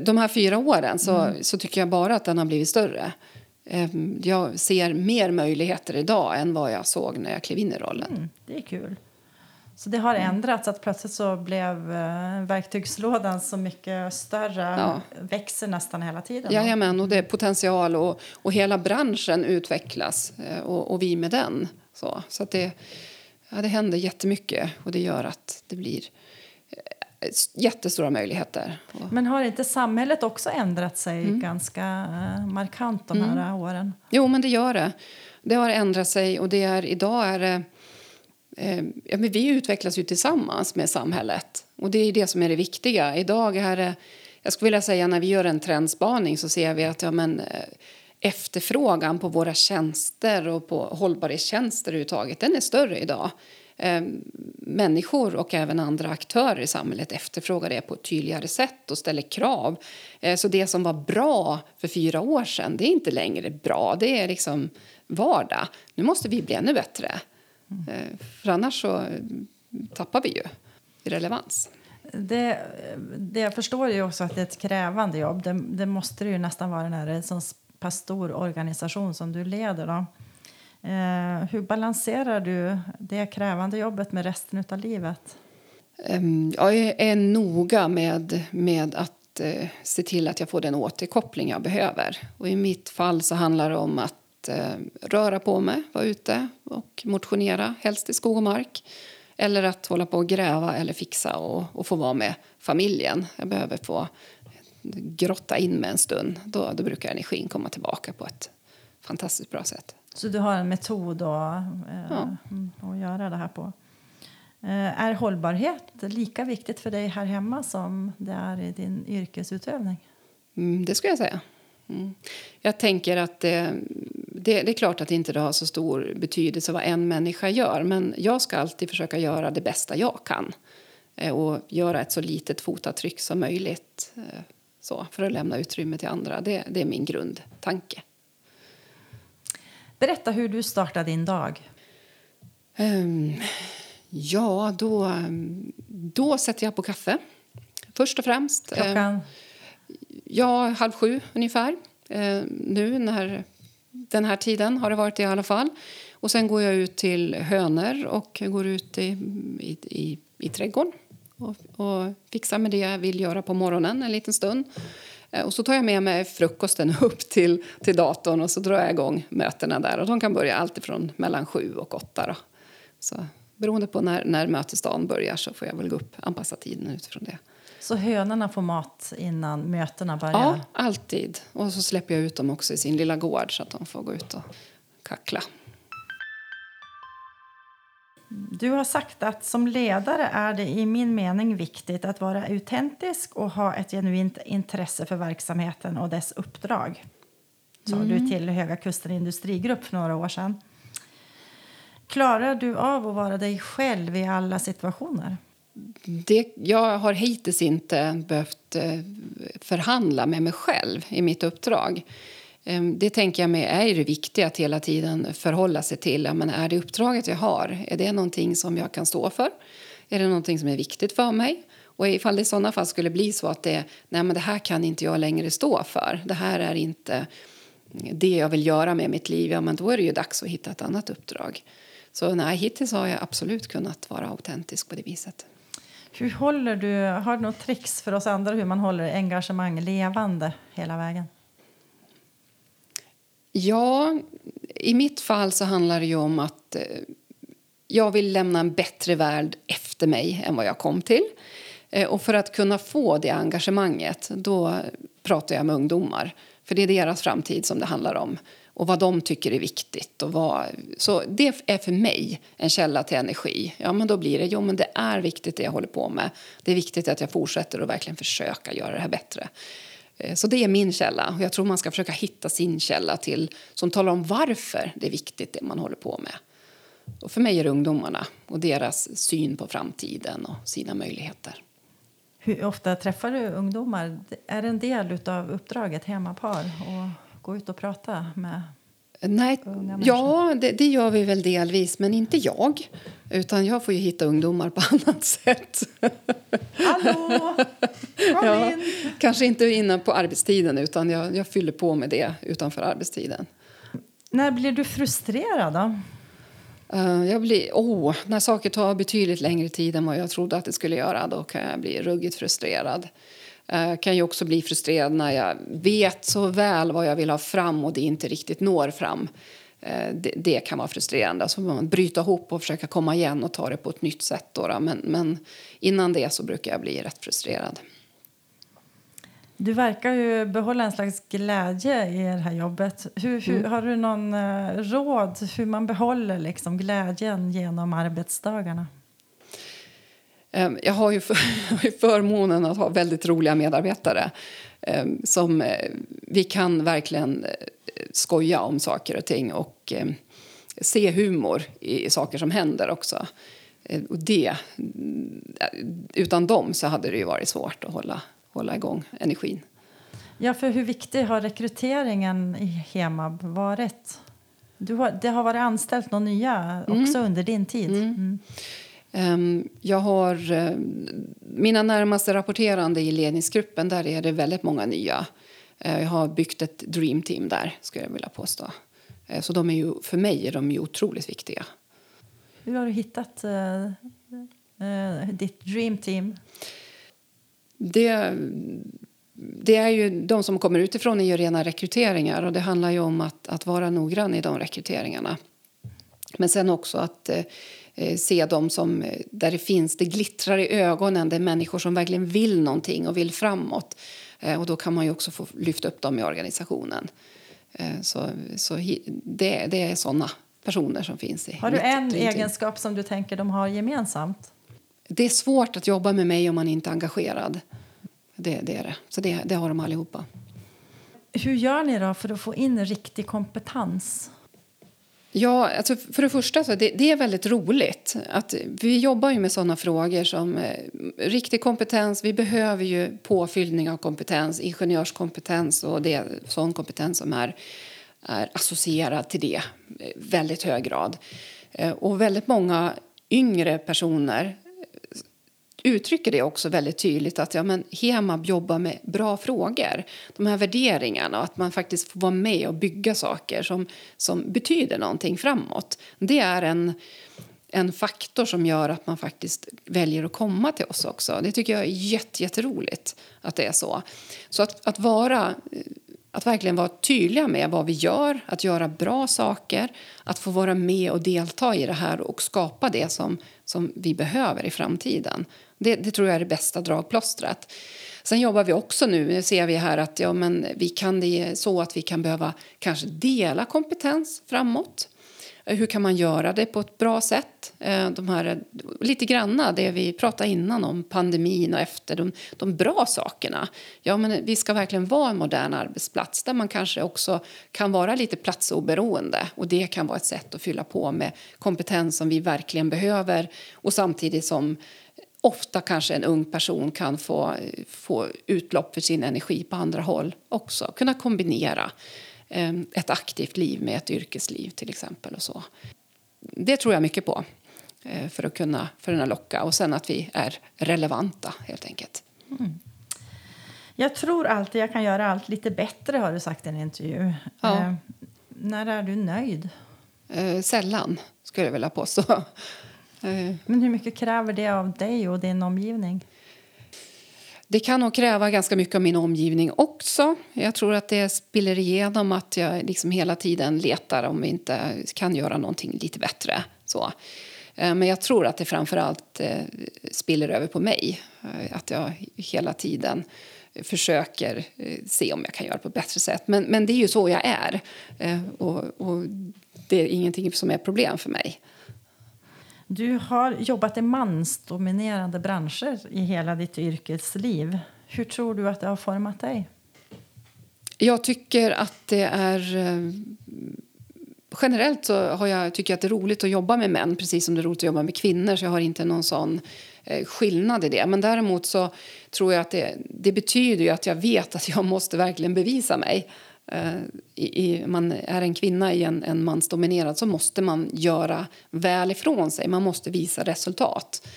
de här fyra åren så, mm. så tycker jag bara att den har blivit större. Eh, jag ser mer möjligheter idag än vad jag såg när jag klev in i rollen. Mm, det är kul. Så det har mm. ändrats, att plötsligt så blev eh, verktygslådan så mycket större, ja. växer nästan hela tiden. Jajamän, och det är potential och, och hela branschen utvecklas och, och vi med den. Så, så att det, ja, det händer jättemycket och det gör att det blir jättestora möjligheter. Men har inte samhället också ändrat sig mm. ganska eh, markant de här mm. åren? Jo, men det gör det. Det har ändrat sig och det är, idag är det... Eh, ja, men vi utvecklas ju tillsammans med samhället och det är det som är det viktiga. Idag är det, jag skulle vilja säga när vi gör en trendspaning så ser vi att ja, men, eh, efterfrågan på våra tjänster och på hållbarhetstjänster överhuvudtaget, den är större idag ehm, människor och även andra aktörer i samhället efterfrågar det på ett tydligare sätt och ställer krav. Ehm, så det som var bra för fyra år sedan, det är inte längre bra. Det är liksom vardag. Nu måste vi bli ännu bättre. Ehm, för annars så tappar vi ju i relevans. Det, det jag förstår ju också att det är ett krävande jobb. Det, det måste det ju nästan vara när det är en sån pass stor organisation som du leder. Då. Eh, hur balanserar du det krävande jobbet med resten av livet? Ehm, jag är noga med, med att eh, se till att jag får den återkoppling jag behöver. Och I mitt fall så handlar det om att eh, röra på mig, vara ute och motionera, helst i skog och mark. Eller att hålla på och gräva eller fixa och, och få vara med familjen. Jag behöver få grotta in mig en stund. Då, då brukar energin komma tillbaka på ett fantastiskt bra sätt. Så du har en metod då, eh, ja. att göra det här på. Eh, är hållbarhet lika viktigt för dig här hemma som det är i din yrkesutövning? Mm, det skulle jag säga. Mm. Jag tänker att det, det, det, är klart att det inte har så stor betydelse vad en människa gör men jag ska alltid försöka göra det bästa jag kan eh, och göra ett så litet fotavtryck som möjligt eh, så, för att lämna utrymme till andra. Det, det är min grundtanke. Berätta hur du startade din dag. Um, ja, då, då sätter jag på kaffe. Först och främst. Klockan? Uh, ja, halv sju ungefär. Uh, nu när den här tiden har det varit i alla fall. Och sen går jag ut till hönor och går ut i, i, i, i trädgården och, och fixar med det jag vill göra på morgonen en liten stund. Eh, och så tar jag med mig frukosten upp till, till datorn och så drar jag igång mötena där. Och de kan börja alltifrån mellan sju och åtta. Då. Så beroende på när, när mötesdagen börjar så får jag väl gå upp, anpassa tiden utifrån det. Så hönorna får mat innan mötena börjar? Ja, alltid. Och så släpper jag ut dem också i sin lilla gård så att de får gå ut och kackla. Du har sagt att som ledare är det i min mening viktigt att vara autentisk och ha ett genuint intresse för verksamheten och dess uppdrag. Sa mm. du till Höga Kusten Industrigrupp för några år sedan. Klarar du av att vara dig själv i alla situationer? Det, jag har hittills inte behövt eh, förhandla med mig själv i mitt uppdrag. Ehm, det tänker jag mig är det viktiga att hela tiden förhålla sig till. men är det uppdraget jag har, är det någonting som jag kan stå för? Är det någonting som är viktigt för mig? Och ifall det i sådana fall skulle bli så att det, nej men det här kan inte jag längre stå för. Det här är inte det jag vill göra med mitt liv. Ja, men då är det ju dags att hitta ett annat uppdrag. Så nej, hittills har jag absolut kunnat vara autentisk på det viset. Hur håller du, har du något tricks för oss andra hur man håller engagemang levande hela vägen? Ja, i mitt fall så handlar det om att eh, jag vill lämna en bättre värld efter mig än vad jag kom till. Eh, och för att kunna få det engagemanget då pratar jag med ungdomar. För det är deras framtid som det handlar om och vad de tycker är viktigt. Och vad, så det är för mig en källa till energi. Ja, men då blir det, jo men det är viktigt det jag håller på med. Det är viktigt att jag fortsätter och verkligen försöka göra det här bättre. Eh, så det är min källa. Jag tror man ska försöka hitta sin källa till som talar om varför det är viktigt det man håller på med. Och för mig är det ungdomarna och deras syn på framtiden och sina möjligheter. Hur ofta träffar du ungdomar? Är det en del av uppdraget hemmapar att gå ut och prata med Nej, ja, det, det, gör vi väl delvis, men inte jag. Utan jag får ju hitta ungdomar på annat sätt. Hallå! Kom ja, in! Kanske inte innan på arbetstiden, utan jag, jag fyller på med det utanför arbetstiden. När blir du frustrerad? då? Uh, jag blir, oh, när saker tar betydligt längre tid än vad jag trodde att det skulle göra, då kan jag bli ruggigt frustrerad. Uh, kan ju också bli frustrerad när jag vet så väl vad jag vill ha fram och det inte riktigt når fram. Uh, det, det, kan vara frustrerande. Så man bryta ihop och försöka komma igen och ta det på ett nytt sätt. Då, då. Men, men innan det så brukar jag bli rätt frustrerad. Du verkar ju behålla en slags glädje i det här jobbet. Hur, hur mm. Har du någon uh, råd hur man behåller liksom glädjen genom arbetsdagarna? Um, jag har ju, för, förmånen att ha väldigt roliga medarbetare um, som uh, vi kan verkligen uh, skoja om saker och ting och um, se humor i, i saker som händer också. och det, utan dem så hade det ju varit svårt att hålla hålla igång energin. Ja, för hur viktig har rekryteringen i Hemab varit? Du har, det har varit anställt några nya också mm. under din tid. Mm. Mm. Um, jag har uh, mina närmaste rapporterande i ledningsgruppen. Där är det väldigt många nya. Uh, jag har byggt ett dream team där, skulle jag vilja påstå. Uh, så de är ju, för mig är de ju otroligt viktiga. Hur har du hittat ditt dream team? det, det är ju, de som kommer utifrån är ju rena rekryteringar och det handlar ju om att, att vara noggrann i de rekryteringarna. Men sen också att eh, se dem som, eh, där det finns, det glittrar i ögonen, det är människor som verkligen vill någonting och vill framåt. Eh, och då kan man ju också få lyfta upp dem i organisationen. Eh, så så det, det är såna personer som finns i Har du en egenskap som du tänker de har gemensamt? Det är svårt att jobba med mig om man inte är engagerad. Det, det är det. Så det, det har de allihopa. Hur gör ni då för att få in riktig kompetens? Ja, alltså för det första så det, det är väldigt roligt. Att vi jobbar ju med sådana frågor som eh, riktig kompetens. Vi behöver ju påfyllning av kompetens, ingenjörskompetens och det, sån kompetens som är, är associerad till det i väldigt hög grad. Eh, och väldigt många yngre personer uttrycker det också väldigt tydligt att ja, men Hemab jobbar med bra frågor. De här värderingarna och att man faktiskt får vara med och bygga saker som, som betyder någonting framåt. Det är en, en faktor som gör att man faktiskt väljer att komma till oss också. Det tycker jag är jätte, jätteroligt att det är så. Så att, att vara att verkligen vara tydliga med vad vi gör, att göra bra saker att få vara med och delta i det här och skapa det som, som vi behöver i framtiden. Det, det tror jag är det bästa dragplåstret. Sen jobbar vi också nu, nu ser vi här att ja, men vi kan det så att vi kan behöva kanske dela kompetens framåt. Hur kan man göra det på ett bra sätt? Eh, de här, lite granna det vi pratade innan om pandemin och efter, de, de bra sakerna. Ja, men vi ska verkligen vara en modern arbetsplats där man kanske också kan vara lite platsoberoende. Och det kan vara ett sätt att fylla på med kompetens som vi verkligen behöver och samtidigt som ofta kanske en ung person kan få, få utlopp för sin energi på andra håll också. Kunna kombinera. Ehm, ett aktivt liv med ett yrkesliv till exempel. Och så. Det tror jag mycket på eh, för att kunna, för att locka och sen att vi är relevanta helt enkelt. Mm. Jag tror alltid jag kan göra allt lite bättre har du sagt i en intervju. Ja. Eh, när är du nöjd? Eh, sällan skulle jag vilja påstå. Eh. Men hur mycket kräver det av dig och din omgivning? Det kan nog kräva ganska mycket av min omgivning också. Jag tror att det spiller igenom att jag liksom hela tiden letar om vi inte kan göra någonting lite bättre. Så. Eh, men jag tror att det framför allt eh, spiller över på mig. Eh, att jag hela tiden försöker se om jag kan göra det på ett bättre sätt. Men, men det är ju så jag är. Och, och det är ingenting som är problem för mig. Du har jobbat i mansdominerade branscher i hela ditt yrkesliv. Hur tror du att det har format dig? Jag tycker att det är... Eh, generellt så har jag, tycker jag att det är roligt att jobba med män precis som det är roligt att jobba med kvinnor. Så jag har inte någon sån eh, skillnad i det. Men däremot så tror jag att det, det betyder att jag vet att jag måste verkligen bevisa mig. Uh, i, man är en kvinna i en, en mansdominerad så måste man göra väl ifrån sig. Man måste visa resultat.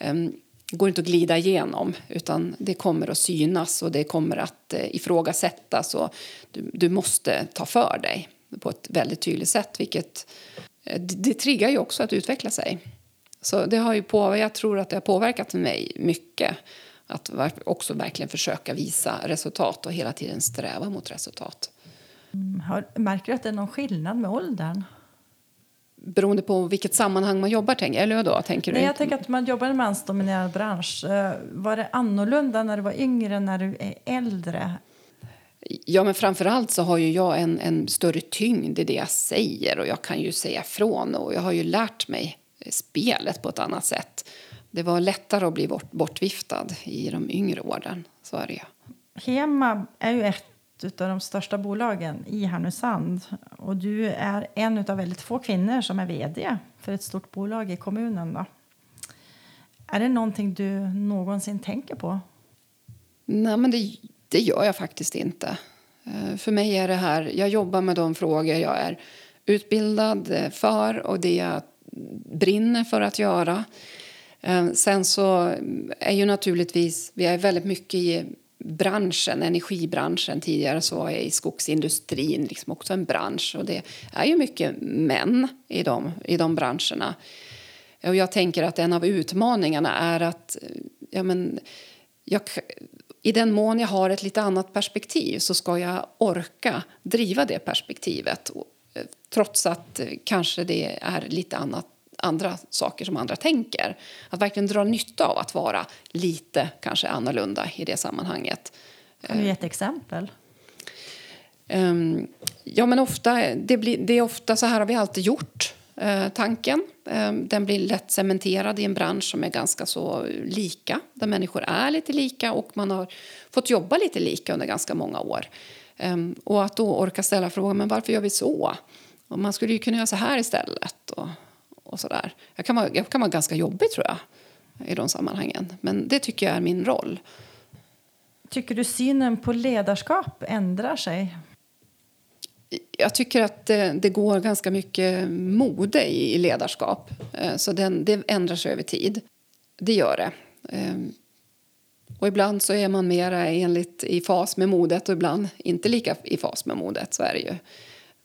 Um, det går inte att glida igenom, utan det kommer att synas och det kommer att uh, ifrågasättas. Och du, du måste ta för dig på ett väldigt tydligt sätt. Vilket, eh, uh, det, det triggar ju också att utveckla sig. Så det har ju på, jag tror att det har påverkat mig mycket. Att också verkligen försöka visa resultat och hela tiden sträva mot resultat. Mm, har, märker du att det är någon skillnad med åldern? Beroende på vilket sammanhang man jobbar, tänker, eller då, tänker Nej, Jag tänker att man jobbar i en mansdominerad bransch. Eh, var det annorlunda när du var yngre än när du är äldre? Ja, men framförallt så har ju jag en, en större tyngd i det jag säger och jag kan ju säga ifrån och jag har ju lärt mig spelet på ett annat sätt. Det var lättare att bli bort, bortviftad i de yngre åren. Så är det Hema är ju ett av de största bolagen i Härnösand. Och du är en av väldigt få kvinnor som är vd för ett stort bolag i kommunen. Då. Är det någonting du någonsin tänker på? Nej, men det, det gör jag faktiskt inte. Eh, för mig är det här, jag jobbar med de frågor jag är utbildad för och det jag brinner för att göra. Ehm, sen så är ju naturligtvis, vi är väldigt mycket i branschen, energibranschen. Tidigare så var jag i skogsindustrin, liksom också en bransch. Och det är ju mycket män i de, i de branscherna. Och jag tänker att en av utmaningarna är att ja, men, jag, i den mån jag har ett lite annat perspektiv så ska jag orka driva det perspektivet eh, trots att kanske det är lite annat andra saker som andra tänker. Att verkligen dra nytta av att vara lite kanske annorlunda i det sammanhanget. Kan du ge ett exempel? Um, ja, men ofta, det, blir, det är ofta så här har vi alltid gjort. Uh, tanken. Um, den blir lätt cementerad i en bransch som är ganska så lika. Där människor är lite lika och man har fått jobba lite lika under ganska många år. Um, och att då orka ställa frågan men varför gör vi så? Och man skulle ju kunna göra så här istället. Och, och sådär. Jag kan, vara, jag kan vara ganska jobbig tror jag i de sammanhangen. Men det tycker jag är min roll. Tycker du synen på ledarskap ändrar sig? Jag tycker att det, det går ganska mycket mode i ledarskap. Eh, så den, det ändrar sig över tid. Det gör det. Ehm, och ibland så är man mer enligt i fas med modet och ibland inte lika i fas med modet. Så är det ju.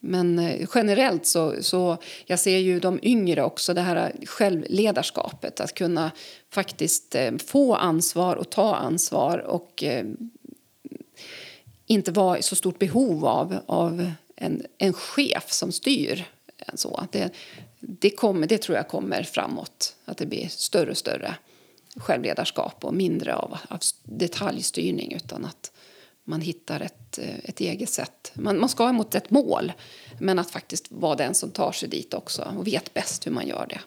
Men eh, generellt så, så jag ser ju de yngre också, det här självledarskapet. Att kunna faktiskt eh, få ansvar och ta ansvar och eh, inte vara i så stort behov av, av en, en chef som styr. Så det, det, kommer, det tror jag kommer framåt, att det blir större och större självledarskap och mindre av, av detaljstyrning utan att man hittar ett, ett eget sätt. Man, man ska mot ett mål, men att faktiskt vara den som tar sig dit också och vet bäst hur man gör det.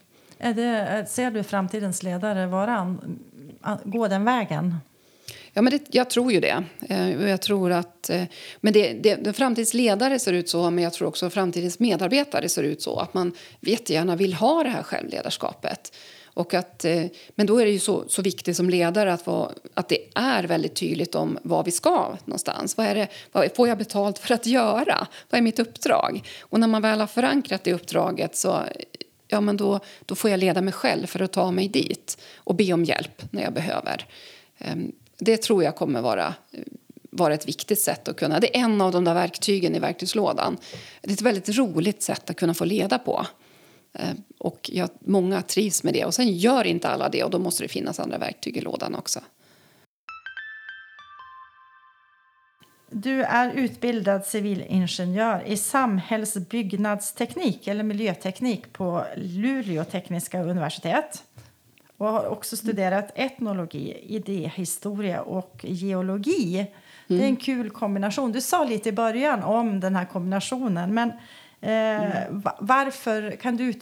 Det ser du framtidens ledare vara, gå den vägen? Ja, men det, jag tror ju det. Eh, jag tror att, eh, men det, det, framtidens ledare ser ut så, men jag tror också framtidens medarbetare ser ut så. Att man jättegärna vill ha det här självledarskapet. Och att, eh, men då är det ju så, så viktigt som ledare att, vara, att det är väldigt tydligt om vad vi ska någonstans. Vad, är det, vad får jag betalt för att göra? Vad är mitt uppdrag? Och när man väl har förankrat det uppdraget så ja, men då, då får jag leda mig själv för att ta mig dit och be om hjälp när jag behöver. Ehm, det tror jag kommer vara vara ett viktigt sätt att kunna. Det är en av de där verktygen i verktygslådan. Det är ett väldigt roligt sätt att kunna få leda på. Eh, och jag, många trivs med det. Och sen gör inte alla det och då måste det finnas andra verktyg i lådan också. Du är utbildad civilingenjör i samhällsbyggnadsteknik eller miljöteknik på Luleå tekniska universitet och har också studerat etnologi, idéhistoria och geologi. Mm. Det är en mm. kul kombination. Du sa lite i början om den här kombinationen. Men mm. varför kan du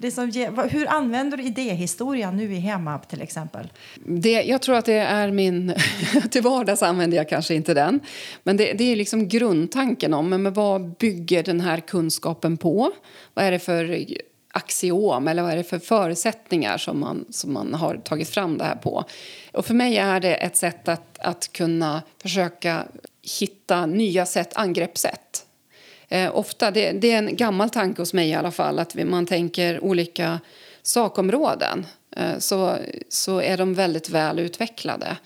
liksom, hur använder du idéhistorien nu i Hemab till exempel? Det, jag tror att det är min... till vardags använder jag kanske inte den. Men det, det är liksom grundtanken om men vad bygger den här kunskapen på. Vad är det för axiom eller vad är det för förutsättningar som man, som man har tagit fram det här på. Och för mig är det ett sätt att, att kunna försöka hitta nya sätt, angreppssätt. Eh, ofta, det, det, är en gammal tanke hos mig i alla fall, att man tänker olika sakområden eh, så, så är de väldigt väl utvecklade.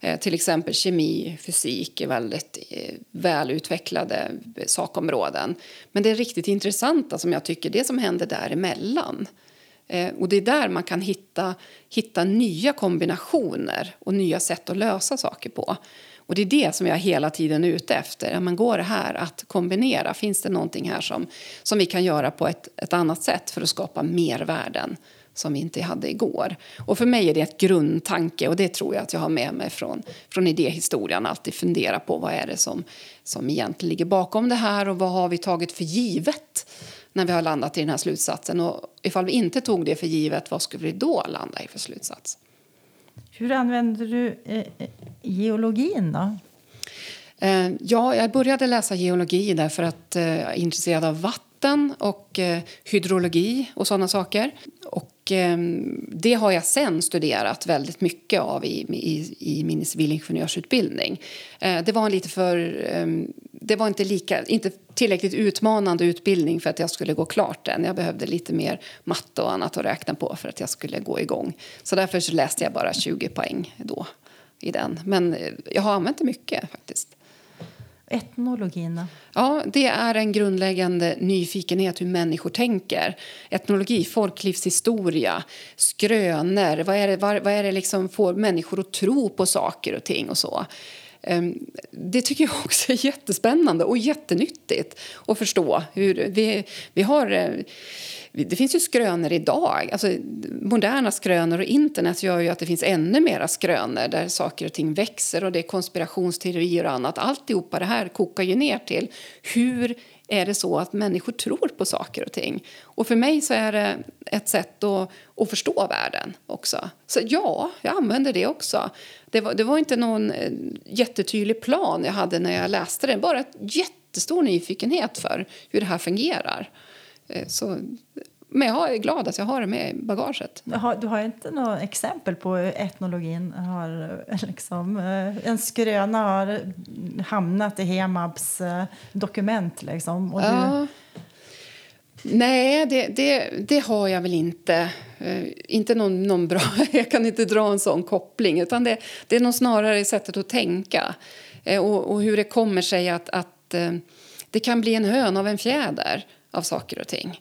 Eh, till exempel kemi, fysik är väldigt eh, välutvecklade sakområden. Men det är riktigt intressanta som jag tycker, det som händer däremellan. Eh, och det är där man kan hitta, hitta nya kombinationer och nya sätt att lösa saker på. Och det är det som jag hela tiden är ute efter. Men går det här att kombinera? Finns det någonting här som, som vi kan göra på ett, ett annat sätt för att skapa mervärden? som vi inte hade igår. Och för mig är det ett grundtanke och det tror jag att jag har med mig från, från idéhistorien. Alltid fundera på vad är det som, som egentligen ligger bakom det här och vad har vi tagit för givet när vi har landat i den här slutsatsen. Och ifall vi inte tog det för givet, vad skulle vi då landa i för slutsats? Hur använder du eh, eh, geologin då? Eh, ja, jag började läsa geologi därför att eh, jag är intresserad av vatten och eh, hydrologi och sådana saker. Och Ehm, det har jag sen studerat väldigt mycket av i, i, i min civilingenjörsutbildning. Eh, det var lite för... Ehm, det var inte, lika, inte tillräckligt utmanande utbildning för att jag skulle gå klart den. Jag behövde lite mer matte och annat att räkna på för att jag skulle gå igång. Så därför så läste jag bara 20 poäng då i den. Men eh, jag har använt det mycket faktiskt. Etnologin? Ja, det är en grundläggande nyfikenhet hur människor tänker. Etnologi, folklivshistoria, skrönor. Vad är det, vad, vad är det liksom får människor att tro på saker och ting och så? Ehm, det tycker jag också är jättespännande och jättenyttigt att förstå. Hur vi, vi har eh, det finns ju skrönor idag. Alltså, moderna skrönor och internet gör ju att det finns ännu mera skrönor där saker och ting växer och det är konspirationsteorier och annat. Alltihopa det här kokar ju ner till hur är det så att människor tror på saker och ting. Och för mig så är det ett sätt att, att förstå världen också. Så ja, jag använder det också. Det var, det var inte någon eh, jättetydlig plan jag hade när jag läste det. Bara ett jättestor nyfikenhet för hur det här fungerar. Eh, så, men jag är glad att jag har det med i bagaget. Du har inte något exempel på hur etnologin har... Liksom, eh, en skröna har hamnat i Hemabs eh, dokument. Liksom, och ja. Nej, det, det, det, har jag väl inte. inte någon, någon bra... Jag kan inte dra en sån koppling. Utan det, det är nog snarare sättet att tänka och, och hur det kommer sig att, att det kan bli en hön av en fjäder av saker och ting.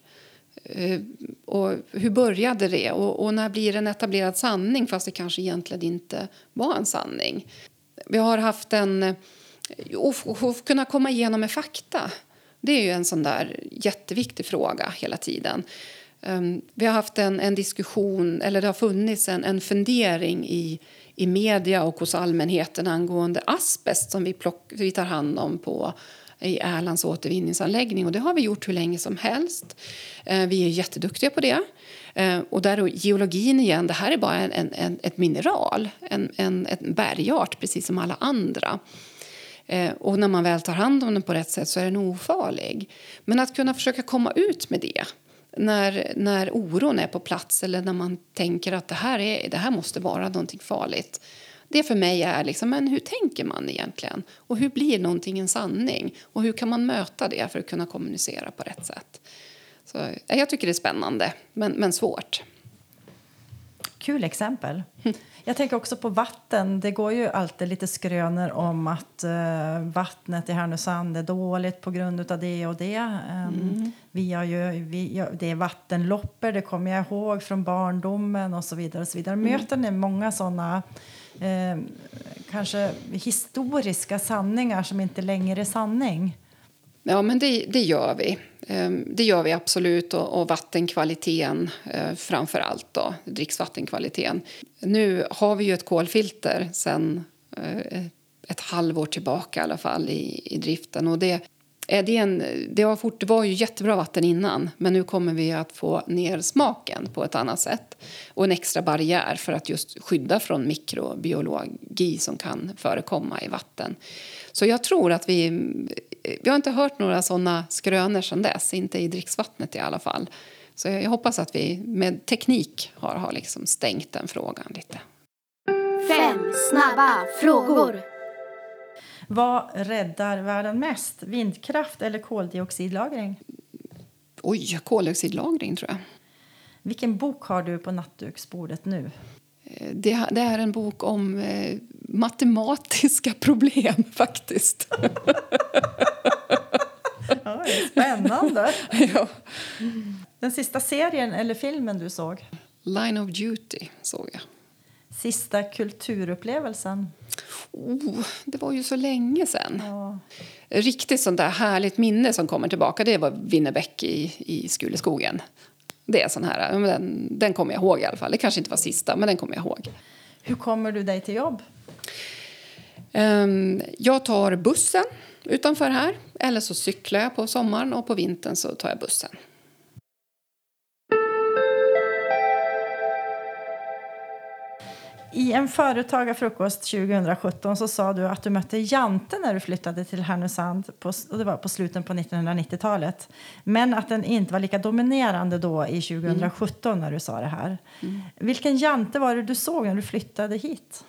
Eh, och hur började det? Och, och, när blir det en etablerad sanning fast det kanske egentligen inte var en sanning? Vi har haft en... Eh, att kunna komma igenom med fakta det är ju en sån där jätteviktig fråga hela tiden. Ehm, vi har haft en, en, diskussion, eller det har funnits en, en fundering i, i media och hos allmänheten angående asbest som vi, plock, vi tar hand om på i Erlands återvinningsanläggning. Och det har vi gjort hur länge som helst. Eh, vi är jätteduktiga på det. Eh, och där geologin igen, det här är bara en, en, ett mineral, en, en, en bergart precis som alla andra. Eh, och när man väl tar hand om den på rätt sätt så är den ofarlig. Men att kunna försöka komma ut med det när, när oron är på plats eller när man tänker att det här, är, det här måste vara någonting farligt. Det för mig är liksom, men hur tänker man egentligen? Och hur blir någonting en sanning? Och hur kan man möta det för att kunna kommunicera på rätt sätt? Så, jag tycker det är spännande, men, men svårt. Kul exempel. Jag tänker också på vatten. Det går ju alltid lite skrönor om att uh, vattnet i Härnösand är dåligt på grund av det och det. Um, mm. vi har ju, vi, ja, det är vattenloppor, det kommer jag ihåg från barndomen och så vidare. Och så vidare. Mm. Möter ni många såna Ehm, kanske historiska sanningar som inte längre är sanning? Ja, men det, det gör vi. Ehm, det gör vi absolut. Och, och vattenkvaliteten eh, framför allt. Då, dricksvattenkvaliteten. Nu har vi ju ett kolfilter sen eh, ett halvår tillbaka i alla fall i, i driften. Och det, Eh, det, en, det, var fort, det var ju jättebra vatten innan men nu kommer vi att få ner smaken på ett annat sätt och en extra barriär för att just skydda från mikrobiologi som kan förekomma i vatten. Så jag tror att vi eh, vi har inte hört några såna skrönor sedan dess, inte i dricksvattnet i alla fall. Så jag hoppas att vi med teknik har, har liksom stängt den frågan lite. Fem snabba frågor. Vad räddar världen mest? Vindkraft eller koldioxidlagring? Oj, koldioxidlagring tror jag. Vilken bok har du på nattduksbordet nu? Eh, det, det, är en bok om eh, matematiska problem, faktiskt. ja, spännande. ja. Den sista serien eller filmen du såg? Line of Duty såg jag. Sista kulturupplevelsen? Oh, det var ju så länge sen. Ja. Riktigt sånt där härligt minne som kommer tillbaka det var Winnerbäck i, i Skuleskogen. Det är sån här, den, den kommer jag ihåg i alla fall. Det kanske inte var sista, men den kommer jag ihåg. Hur kommer du dig till jobb? Um, jag tar bussen utanför här. Eller så cyklar jag på sommaren och på vintern så tar jag bussen. I en företagarfrukost 2017 så sa du att du mötte Jante när du flyttade till Härnösand. På, och det var på slutet på 1990-talet. Men att den inte var lika dominerande då i 2017 mm. när du sa det här. Mm. Vilken Jante var det du såg när du flyttade hit?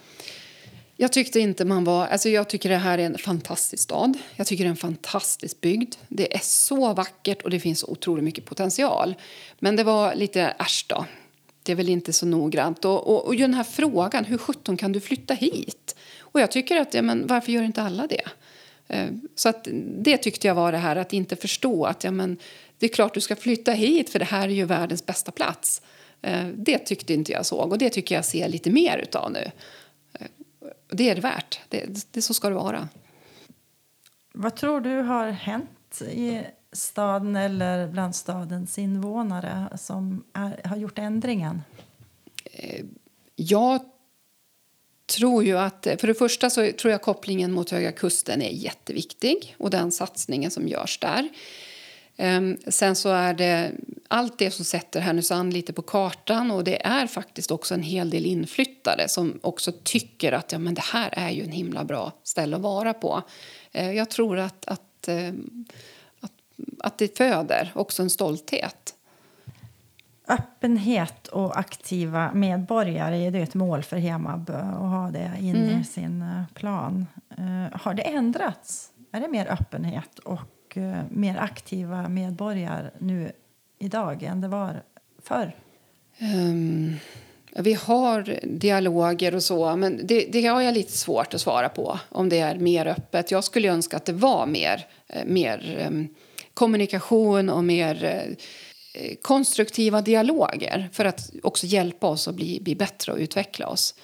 Jag tyckte inte man var... Alltså jag tycker det här är en fantastisk stad. Jag tycker det är en fantastisk bygd. Det är så vackert och det finns otroligt mycket potential. Men det var lite äsch då det är väl inte så noggrant. Och, och, och den här frågan, hur sjutton kan du flytta hit? Och jag tycker att, ja, men varför gör inte alla det? Eh, så att det tyckte jag var det här att inte förstå att ja, men det är klart du ska flytta hit för det här är ju världens bästa plats. Eh, det tyckte inte jag såg och det tycker jag ser lite mer utav nu. Eh, det är det värt. Det, det, så ska det vara. Vad tror du har hänt i staden eller bland stadens invånare som är, har gjort ändringen? Jag tror ju att... För det första så tror jag kopplingen mot Höga kusten är jätteviktig och den satsningen som görs där. Ehm, sen så är det allt det som sätter Härnösand lite på kartan och det är faktiskt också en hel del inflyttare som också tycker att ja, men det här är ju en himla bra ställe att vara på. Ehm, jag tror att, att ehm, att det föder också en stolthet. Öppenhet och aktiva medborgare är ett mål för Hemab att ha det in mm. i sin eh, plan. Uh, har det ändrats? Är det mer öppenhet och uh, mer aktiva medborgare nu idag än det var förr? Um, Vi har dialoger och så, men det, det har jag lite svårt att svara på om det är mer öppet. Jag skulle önska att det var mer, eh, mer um, kommunikation och mer uh, konstruktiva dialoger för att också hjälpa oss att bli, bli bättre och utveckla oss.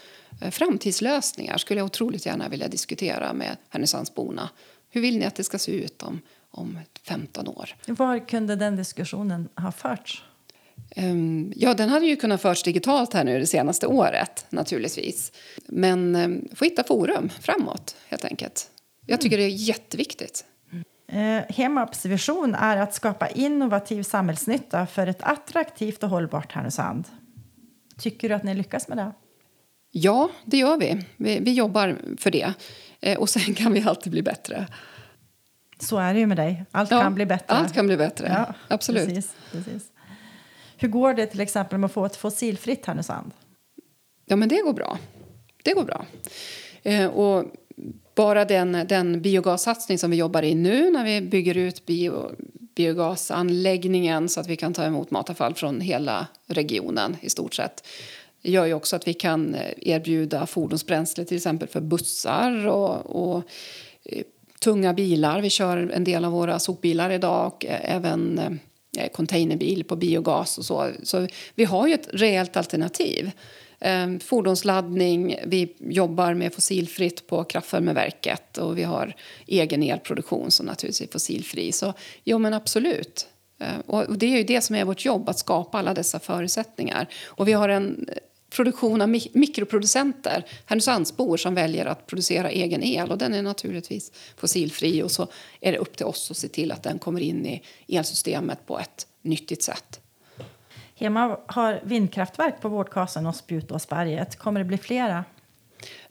Uh, framtidslösningar skulle jag otroligt gärna vilja diskutera med Härnösandsborna. Hur vill ni att det ska se ut om, om 15 år? Var kunde den diskussionen ha förts? Um, ja, den hade ju kunnat förs digitalt här nu det senaste året naturligtvis. Men um, få hitta forum framåt helt enkelt. Jag tycker mm. det är jätteviktigt. Eh, Hemaps vision är att skapa innovativ samhällsnytta för ett attraktivt och hållbart Härnösand. Tycker du att ni lyckas med det? Ja, det gör vi. Vi, vi jobbar för det. Eh, och sen kan vi alltid bli bättre. Så är det ju med dig. Allt ja, kan bli bättre. Allt kan bli bättre, ja, absolut. Precis, precis. Hur går det till exempel med att få ett fossilfritt Härnösand? Ja, men det går bra. Det går bra. Eh, och bara den, den biogassatsning som vi jobbar i nu när vi bygger ut bio, biogasanläggningen så att vi kan ta emot matavfall från hela regionen i stort sett gör ju också att vi kan erbjuda fordonsbränsle till exempel för bussar och, och eh, tunga bilar. Vi kör en del av våra sopbilar idag och eh, även eh, containerbil på biogas och så. Så vi har ju ett reellt alternativ. Eh, fordonsladdning, vi jobbar med fossilfritt på kraftvärmeverket och vi har egen elproduktion som naturligtvis är fossilfri. Så jo men absolut. Eh, och det är ju det som är vårt jobb, att skapa alla dessa förutsättningar. Och vi har en eh, produktion av mikroproducenter, Härnösandsbor som väljer att producera egen el. Och Den är naturligtvis fossilfri och så är det upp till oss att se till att den kommer in i elsystemet på ett nyttigt sätt. Hema har vindkraftverk på Vårdkasen och Spjutåsberget. Kommer det bli flera?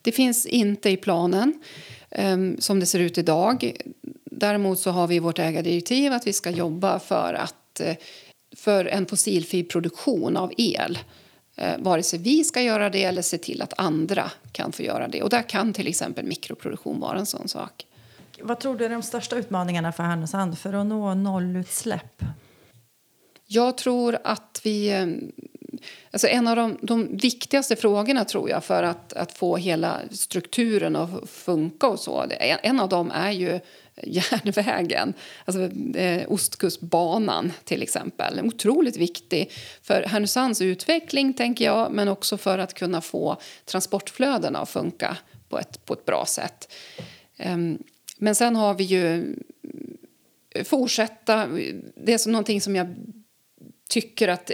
Det finns inte i planen um, som det ser ut idag. Däremot så har vi vårt ägardirektiv att vi ska jobba för, att, uh, för en fossilfri produktion av el eh, vare sig vi ska göra det eller se till att andra kan få göra det. Och där kan till exempel mikroproduktion vara en sån sak. Vad tror du är de största utmaningarna för Härnösand för att nå nollutsläpp? Jag tror att vi... Eh, alltså en av de, de, viktigaste frågorna tror jag för att, att få hela strukturen att funka och så, en, en av dem är ju järnvägen, alltså eh, Ostkustbanan till exempel. Otroligt viktig för Härnösands utveckling, tänker jag, men också för att kunna få transportflödena att funka på ett, på ett bra sätt. Um, men sen har vi ju fortsätta, det är så någonting som jag tycker att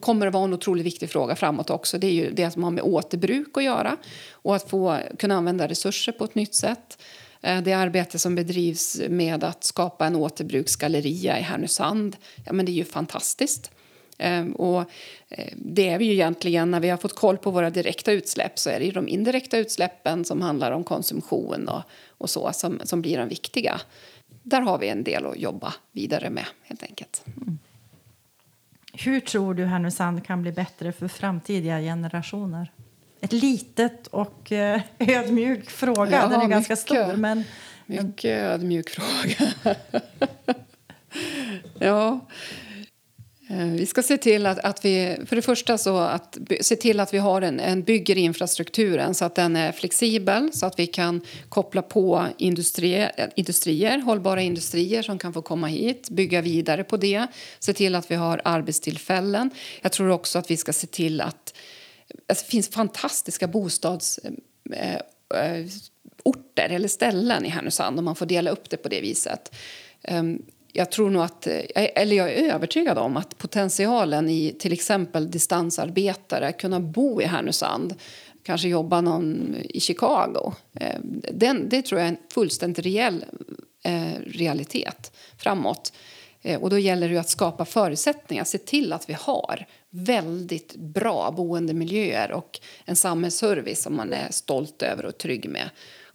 kommer att vara en otroligt viktig fråga framåt också. Det är ju det som har med återbruk att göra och att få kunna använda resurser på ett nytt sätt. Eh, det arbete som bedrivs med att skapa en återbruksgalleria i Härnösand, ja, men det är ju fantastiskt. Ehm, och eh, det är vi ju egentligen, när vi har fått koll på våra direkta utsläpp så är det ju de indirekta utsläppen som handlar om konsumtion och, och så som, som blir de viktiga. Där har vi en del att jobba vidare med helt enkelt. Mm. Hur tror du Härnösand kan bli bättre för framtida generationer? ett litet och eh, ödmjuk fråga. Ja, Den är ganska stor. Men, mycket ödmjuk fråga. ja. Eh, vi ska se till att, att, vi, för det första så att se till att vi har en, en bygger infrastrukturen så att den är flexibel så att vi kan koppla på industrier, industrier, hållbara industrier som kan få komma hit, bygga vidare på det, se till att vi har arbetstillfällen. Jag tror också att vi ska se till att Alltså, det finns fantastiska bostadsorter eh, eh, orter eller ställen i Härnösand om man får dela upp det på det viset. Ehm, jag tror nog att, eh, eller jag är övertygad om att potentialen i till exempel distansarbetare, kunna bo i Härnösand, kanske jobba någon i Chicago. Eh, den, det tror jag är en fullständigt reell eh, realitet framåt. Och då gäller det att skapa förutsättningar, se till att vi har väldigt bra boendemiljöer och en samhällsservice som man är stolt över och trygg med.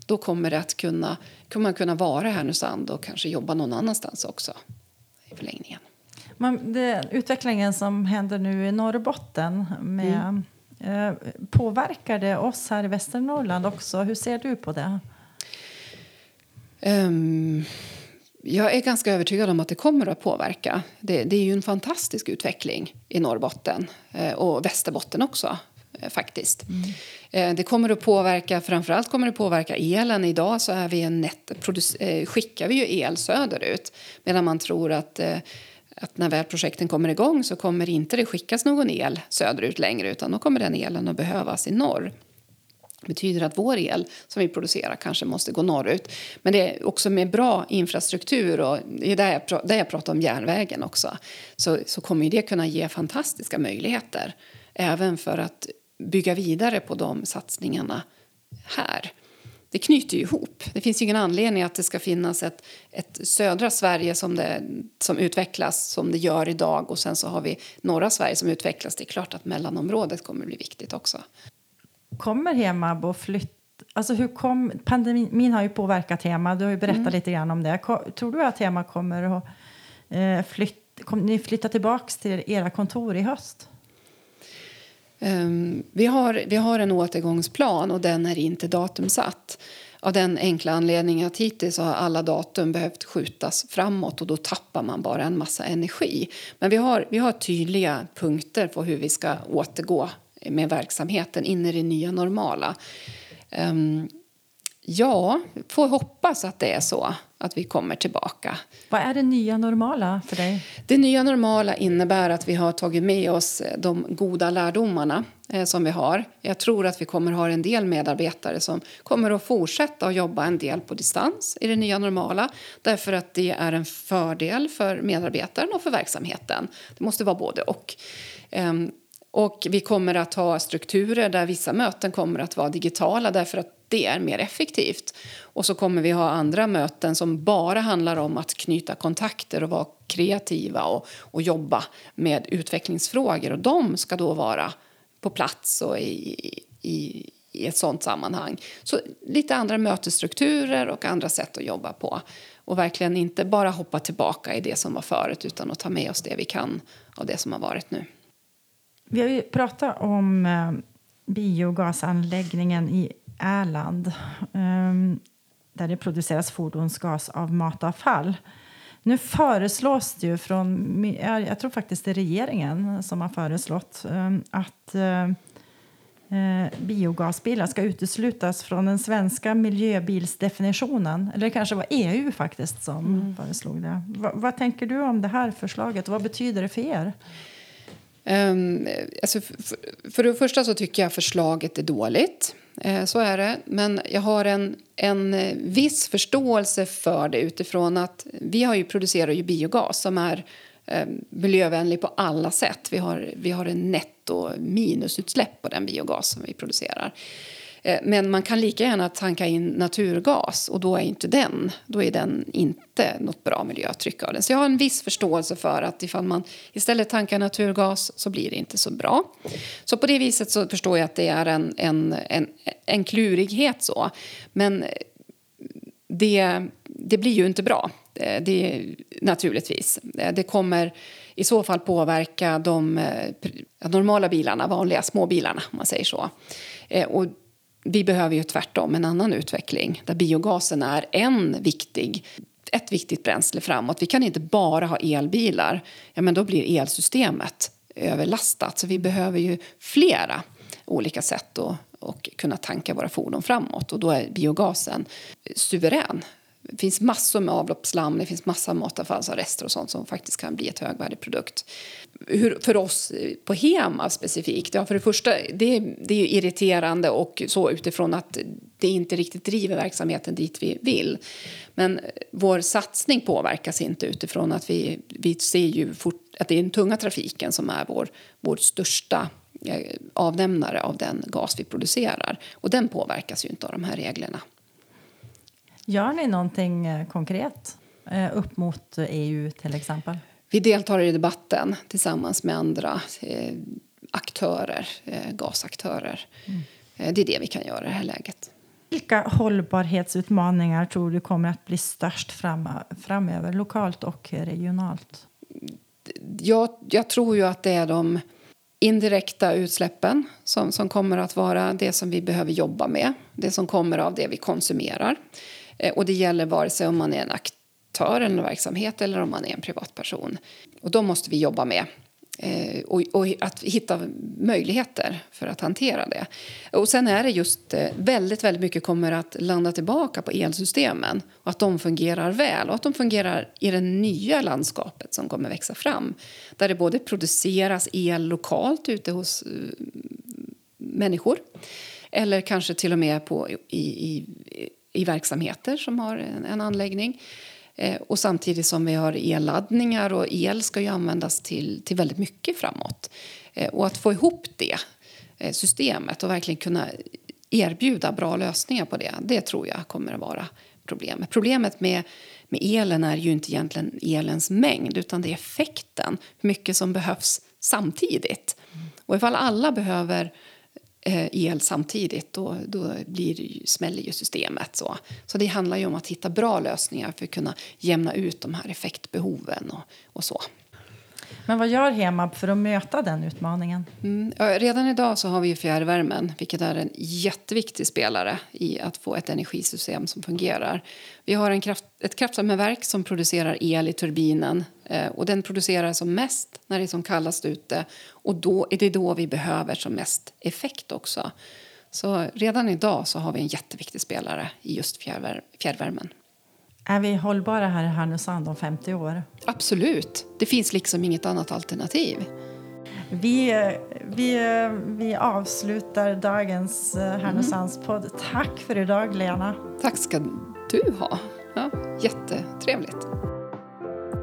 Då kommer, det att kunna, kommer man kunna vara i Härnösand och kanske jobba någon annanstans också i förlängningen. Men det, utvecklingen som händer nu i Norrbotten med, mm. eh, påverkar det oss här i Västernorrland också? Hur ser du på det? Um, jag är ganska övertygad om att det kommer att påverka. Det, det är ju en fantastisk utveckling i Norrbotten eh, och Västerbotten också Eh, faktiskt. Mm. Det kommer att påverka, framförallt kommer det påverka elen. Idag så är vi en net, eh, skickar vi ju el söderut medan man tror att att när väl projekten kommer igång så kommer inte det skickas någon el söderut längre utan då kommer den elen att behövas i norr. Det betyder att vår el som vi producerar kanske måste gå norrut. Men det är också med bra infrastruktur och det är där jag, där jag pratar om järnvägen också. Så, så kommer det kunna ge fantastiska möjligheter även för att bygga vidare på de satsningarna här. Det knyter ju ihop. Det finns ingen anledning att det ska finnas ett, ett södra Sverige som, det, som utvecklas som det gör idag och sen så har vi norra Sverige som utvecklas. Det är klart att mellanområdet kommer att bli viktigt också. Kommer Hemab att flytta Alltså hur kom, pandemin har ju påverkat Hema, du har ju berättat mm. lite grann om det. Tror du att Hema kommer att eh, flytta, kommer ni flytta tillbaka till era kontor i höst? Um, vi, har, vi har en återgångsplan och den är inte datumsatt. Av den enkla anledningen att hittills har alla datum behövt skjutas framåt och då tappar man bara en massa energi. Men vi har, vi har tydliga punkter på hur vi ska återgå med verksamheten in i det nya normala. Um, ja, får hoppas att det är så att vi kommer tillbaka. Vad är det nya normala för dig? Det nya normala innebär att vi har tagit med oss de goda lärdomarna eh, som vi har. Jag tror att vi kommer ha en del medarbetare som kommer att fortsätta att jobba en del på distans i det nya normala därför att det är en fördel för medarbetaren och för verksamheten. Det måste vara både och. Um, och vi kommer att ha strukturer där vissa möten kommer att vara digitala därför att det är mer effektivt. Och så kommer vi ha andra möten som bara handlar om att knyta kontakter och vara kreativa och, och jobba med utvecklingsfrågor. Och de ska då vara på plats och i, i, i ett sånt sammanhang. Så lite andra mötesstrukturer och andra sätt att jobba på. Och verkligen inte bara hoppa tillbaka i det som var förut utan att ta med oss det vi kan av det som har varit nu. Vi har ju pratat om eh, biogasanläggningen i Ärland eh, där det produceras fordonsgas av matavfall. Nu föreslås det ju från, jag tror faktiskt det är regeringen som har föreslått eh, att eh, eh, biogasbilar ska uteslutas från den svenska miljöbilsdefinitionen. Eller det kanske var EU faktiskt som mm. föreslog det. Va, vad tänker du om det här förslaget vad betyder det för er? Um, alltså för, för det första så tycker jag förslaget är dåligt. Uh, så är det. Men jag har en, en eh, viss förståelse för det utifrån att vi har ju producerar ju biogas som är ehm, miljövänlig på alla sätt. Vi har, vi har en netto minusutsläpp på den biogas som vi producerar. Eh, men man kan lika gärna tanka in naturgas och då är inte den, då är den inte något bra miljötryck av den. Så jag har en viss förståelse för att ifall man istället tankar naturgas så blir det inte så bra. Så på det viset så förstår jag att det är en, en, en, en klurighet så. Men eh, det, det blir ju inte bra, eh, det, naturligtvis. Det kommer i så fall påverka de normala bilarna, vanliga småbilarna om man säger så. Och vi behöver ju tvärtom en annan utveckling där biogasen är en viktig ett viktigt bränsle framåt. Vi kan inte bara ha elbilar. Ja, men då blir elsystemet överlastat. Så vi behöver ju flera olika sätt att och kunna tanka våra fordon framåt. Och då är biogasen suverän det finns massor med avloppsslam, det finns massor av matavfallsrester och sånt som faktiskt kan bli ett högvärdig produkt. Hur, för oss på Hema specifikt, ja för det första, det, det är irriterande och så utifrån att det inte riktigt driver verksamheten dit vi vill. Men vår satsning påverkas inte utifrån att vi, vi ser ju fort, att det är den tunga trafiken som är vår, vår största eh, avnämnare av den gas vi producerar. Och den påverkas ju inte av de här reglerna. Gör ni någonting eh, konkret eh, upp mot EU till exempel? Vi deltar i debatten tillsammans med andra eh, aktörer, gasaktörer. Mm. Det är det vi kan göra i det här läget. Vilka hållbarhetsutmaningar tror du kommer att bli störst fram, framöver, lokalt och regionalt? Jag, jag, tror ju att det är de indirekta utsläppen som, som kommer att vara det som vi behöver jobba med. Det som kommer av det vi konsumerar. Eh, och det gäller vare sig om man är en aktör eller en verksamhet eller om man är en privatperson. Och de måste vi jobba med. Eh, och, och, att hitta möjligheter för att hantera det. Och sen är det just eh, väldigt, väldigt mycket kommer att landa tillbaka på elsystemen och att de fungerar väl och att de fungerar i det nya landskapet som kommer växa fram. Där det både produceras el lokalt ute hos människor eller kanske till och med på, i, i, i verksamheter som har en, en anläggning Eh, och samtidigt som vi har elladdningar och el ska ju användas till, till väldigt mycket framåt. Eh, och att få ihop det eh, systemet och verkligen kunna erbjuda bra lösningar på det, det tror jag kommer att vara problemet. Problemet med, med elen är ju inte egentligen elens mängd utan det är effekten, hur mycket som behövs samtidigt. Och ifall alla behöver Eh, Eh, el samtidigt, då, då blir smäller ju systemet. Så. så det handlar ju om att hitta bra lösningar för att kunna jämna ut de här effektbehoven och, och så. Men vad gör Hemab för att möta den utmaningen? Mm, redan idag så har vi fjärrvärmen, vilket är en jätteviktig spelare i att få ett energisystem som fungerar. Vi har en kraft, ett kraftvärmeverk som producerar el i turbinen eh, och den producerar som mest när det är som kallast ute och då är det då vi behöver som mest effekt också. Så redan idag så har vi en jätteviktig spelare i just fjärrvär, fjärrvärmen. Är vi hållbara här i Härnösand om 50 år? Absolut. Det finns liksom inget annat alternativ. Vi, vi, vi avslutar dagens eh, Härnösandspodd. Tack för idag, Lena. Tack ska du ha. Ja, jättetrevligt.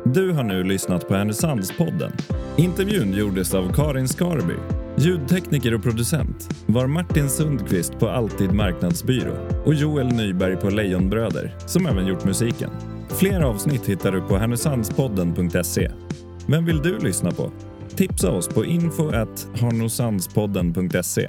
Du har nu lyssnat på Härnösandspodden. Intervjun gjordes av Karin Skarby. Ljudtekniker och producent var Martin Sundqvist på Alltid Marknadsbyrå och Joel Nyberg på Lejonbröder som även gjort musiken. Fler avsnitt hittar du på härnösandspodden.se. Vem vill du lyssna på? Tipsa oss på info at harnosandspodden.se